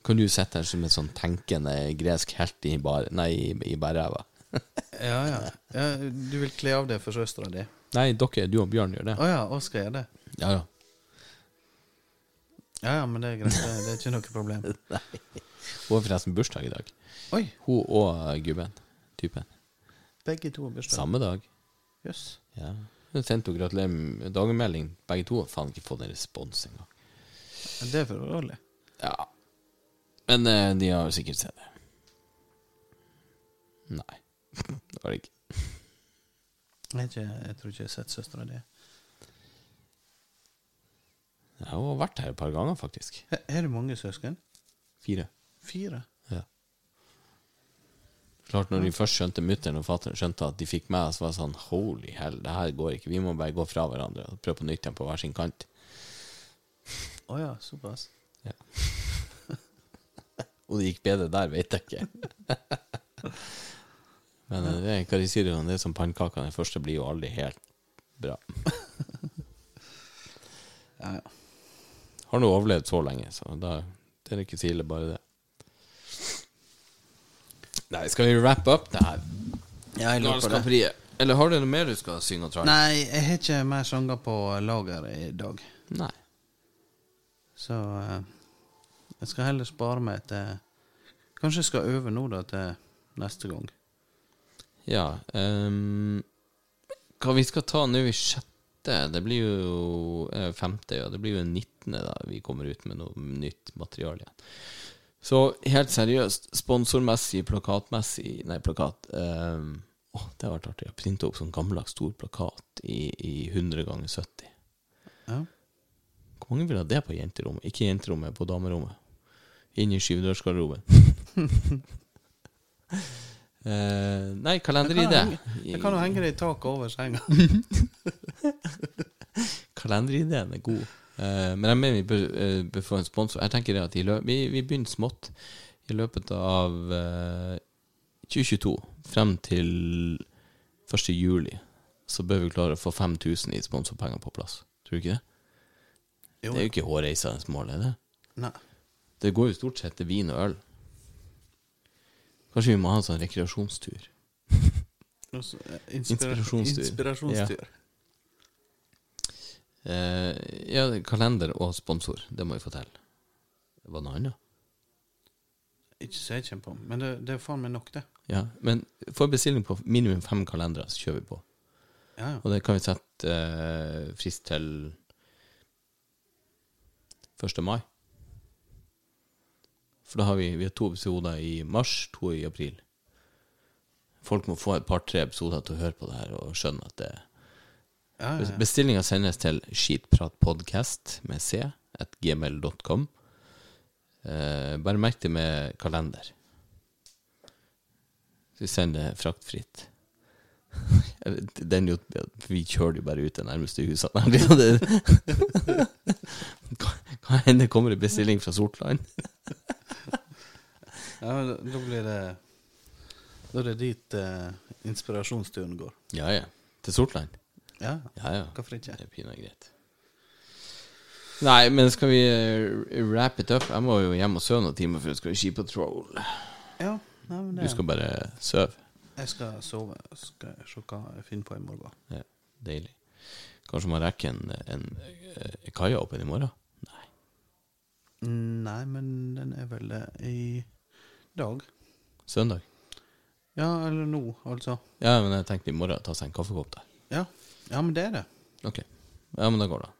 Speaker 1: Kan du sitte her som en sånn tenkende gresk helt i, bar, nei, i, i bærræva?
Speaker 3: Ja, ja. ja. Du vil kle av det for søstera di?
Speaker 1: Nei, dere, du og Bjørn gjør det.
Speaker 3: Å ja, og skal gjøre det?
Speaker 1: Ja, ja.
Speaker 3: Ja, ja, men det er greit. Det er ikke noe problem. nei.
Speaker 1: Hun har forresten bursdag i dag.
Speaker 3: Oi,
Speaker 1: Hun og gubben. Typen.
Speaker 3: begge to har bursdag.
Speaker 1: Samme dag.
Speaker 3: Jøss.
Speaker 1: Ja. Hun sendte jo gratulerer med dagmelding Begge to har faen ikke fått en respons engang.
Speaker 3: Det er for dårlig.
Speaker 1: Ja. Men eh, de har jo sikkert sett det. Nei. Det var det ikke.
Speaker 3: Jeg, ikke, jeg tror ikke jeg har sett søstera di.
Speaker 1: Jeg har vært her et par ganger, faktisk.
Speaker 3: Er det mange søsken?
Speaker 1: Fire.
Speaker 3: Fire?
Speaker 1: Ja. Klart, når de først skjønte mutter'n og fatter'n skjønte at de fikk meg, så var det sånn Holy hell, det her går ikke. Vi må bare gå fra hverandre og prøve på nytt igjen på hver sin kant.
Speaker 3: Å ja, såpass.
Speaker 1: Og det gikk bedre der, vet jeg ikke. Men eh, det er hva de sier, det er som pannekaker. Den første blir jo aldri helt bra.
Speaker 3: Ja, ja.
Speaker 1: Har nå overlevd så lenge, så da det er ikke så ille, bare det. Nei, skal vi wrap up det her?
Speaker 3: Ja, jeg lurer på det.
Speaker 1: Eller har du noe mer du skal synge og tra?
Speaker 3: Nei, jeg har ikke mer sanger på lager i dag.
Speaker 1: Nei.
Speaker 3: Så eh, jeg skal heller spare meg til Kanskje jeg skal øve nå, da, til neste gang.
Speaker 1: Ja Um, Hva vi skal ta nå i sjette Det blir jo eh, femte, ja. Det blir jo den 19. da vi kommer ut med noe nytt materiale igjen. Så helt seriøst, sponsormessig, plakatmessig Nei, plakat. ehm, Åh, det har vært artig. Jeg printa opp sånn gammeldags stor plakat i, i 100 ganger 70.
Speaker 3: Ja.
Speaker 1: Hvor mange vil ha det på jenterommet? Ikke jenterommet, på damerommet. Inn i skyvedørsgarderoben. eh, nei, kalender-ID.
Speaker 3: Jeg kan jo henge det i taket over senga.
Speaker 1: Kalender-ID-en er god. uh, men jeg mener vi bør, uh, bør få en sponsor. Jeg tenker det at vi, vi begynner smått. I løpet av eh, 2022, frem til 1. juli, så bør vi klare å få 5000 i sponsorpenger på plass. Tror du ikke det?
Speaker 3: Jo.
Speaker 1: Det er jo ikke hårreisende mål, er det?
Speaker 3: Nei.
Speaker 1: Det går jo stort sett til vin og øl. Kanskje vi må ha en sånn rekreasjonstur.
Speaker 3: Altså, eh, inspira
Speaker 1: Inspirasjonstur.
Speaker 3: Inspirasjonstur.
Speaker 1: Eh, ja, kalender og sponsor, det må vi få til. Var det noe annet?
Speaker 3: Ikke så jeg kommer på, men det, det er faen meg nok, det.
Speaker 1: Ja, men får bestilling på minimum fem kalendere, så kjører vi på.
Speaker 3: Ja, ja.
Speaker 1: Og det kan vi sette eh, frist til 1. mai. For da har vi, vi har to episoder i mars, to i april. Folk må få et par-tre episoder til å høre på det her og skjønne at det
Speaker 3: ja, ja, ja.
Speaker 1: Bestillinga sendes til skitpratpodcast med c at gmail.com. Eh, bare merk det med kalender. Så vi sender det fraktfritt. Den jo, vi kjører jo bare ut det nærmeste huset. Hva hender kommer det bestilling fra Sortland.
Speaker 3: ja men da, blir det Da er det dit eh, inspirasjonsturen går.
Speaker 1: Ja, ja. Til Sortland?
Speaker 3: Ja,
Speaker 1: Ja, ja.
Speaker 3: hvorfor ikke?
Speaker 1: Det er pinadø greit. Nei, men skal vi uh, wrap it up? Jeg må jo hjem og sove noen timer før jeg skal i skipatrol.
Speaker 3: Ja, nei, men
Speaker 1: Du skal bare sove.
Speaker 3: Jeg skal sove. Skal se hva jeg finner på i morgen.
Speaker 1: Ja, deilig. Kanskje man rekker en, en, en kaia opp i morgen? Nei.
Speaker 3: Nei, men den er vel eh, i dag.
Speaker 1: Søndag?
Speaker 3: Ja, eller nå, altså.
Speaker 1: Ja, men jeg tenkte i morgen ta seg en kaffekopp der.
Speaker 3: Ja, ja men det er det.
Speaker 1: Ok. Ja, men da går det.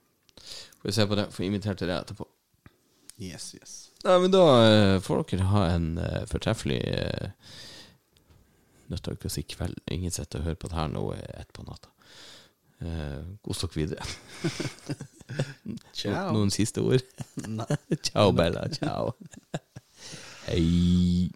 Speaker 1: Får vi se på det. Får invitert til det etterpå.
Speaker 3: Yes, yes.
Speaker 1: Nei, men da eh, får dere ha en eh, fortreffelig Nødt ikke å si kveld. Ingen sitter og hører på det her nå eh, ett på natta. Uh, Kos dere videre.
Speaker 3: Ciao.
Speaker 1: Noen siste ord? Ciao, Bella. Ciao. Hei.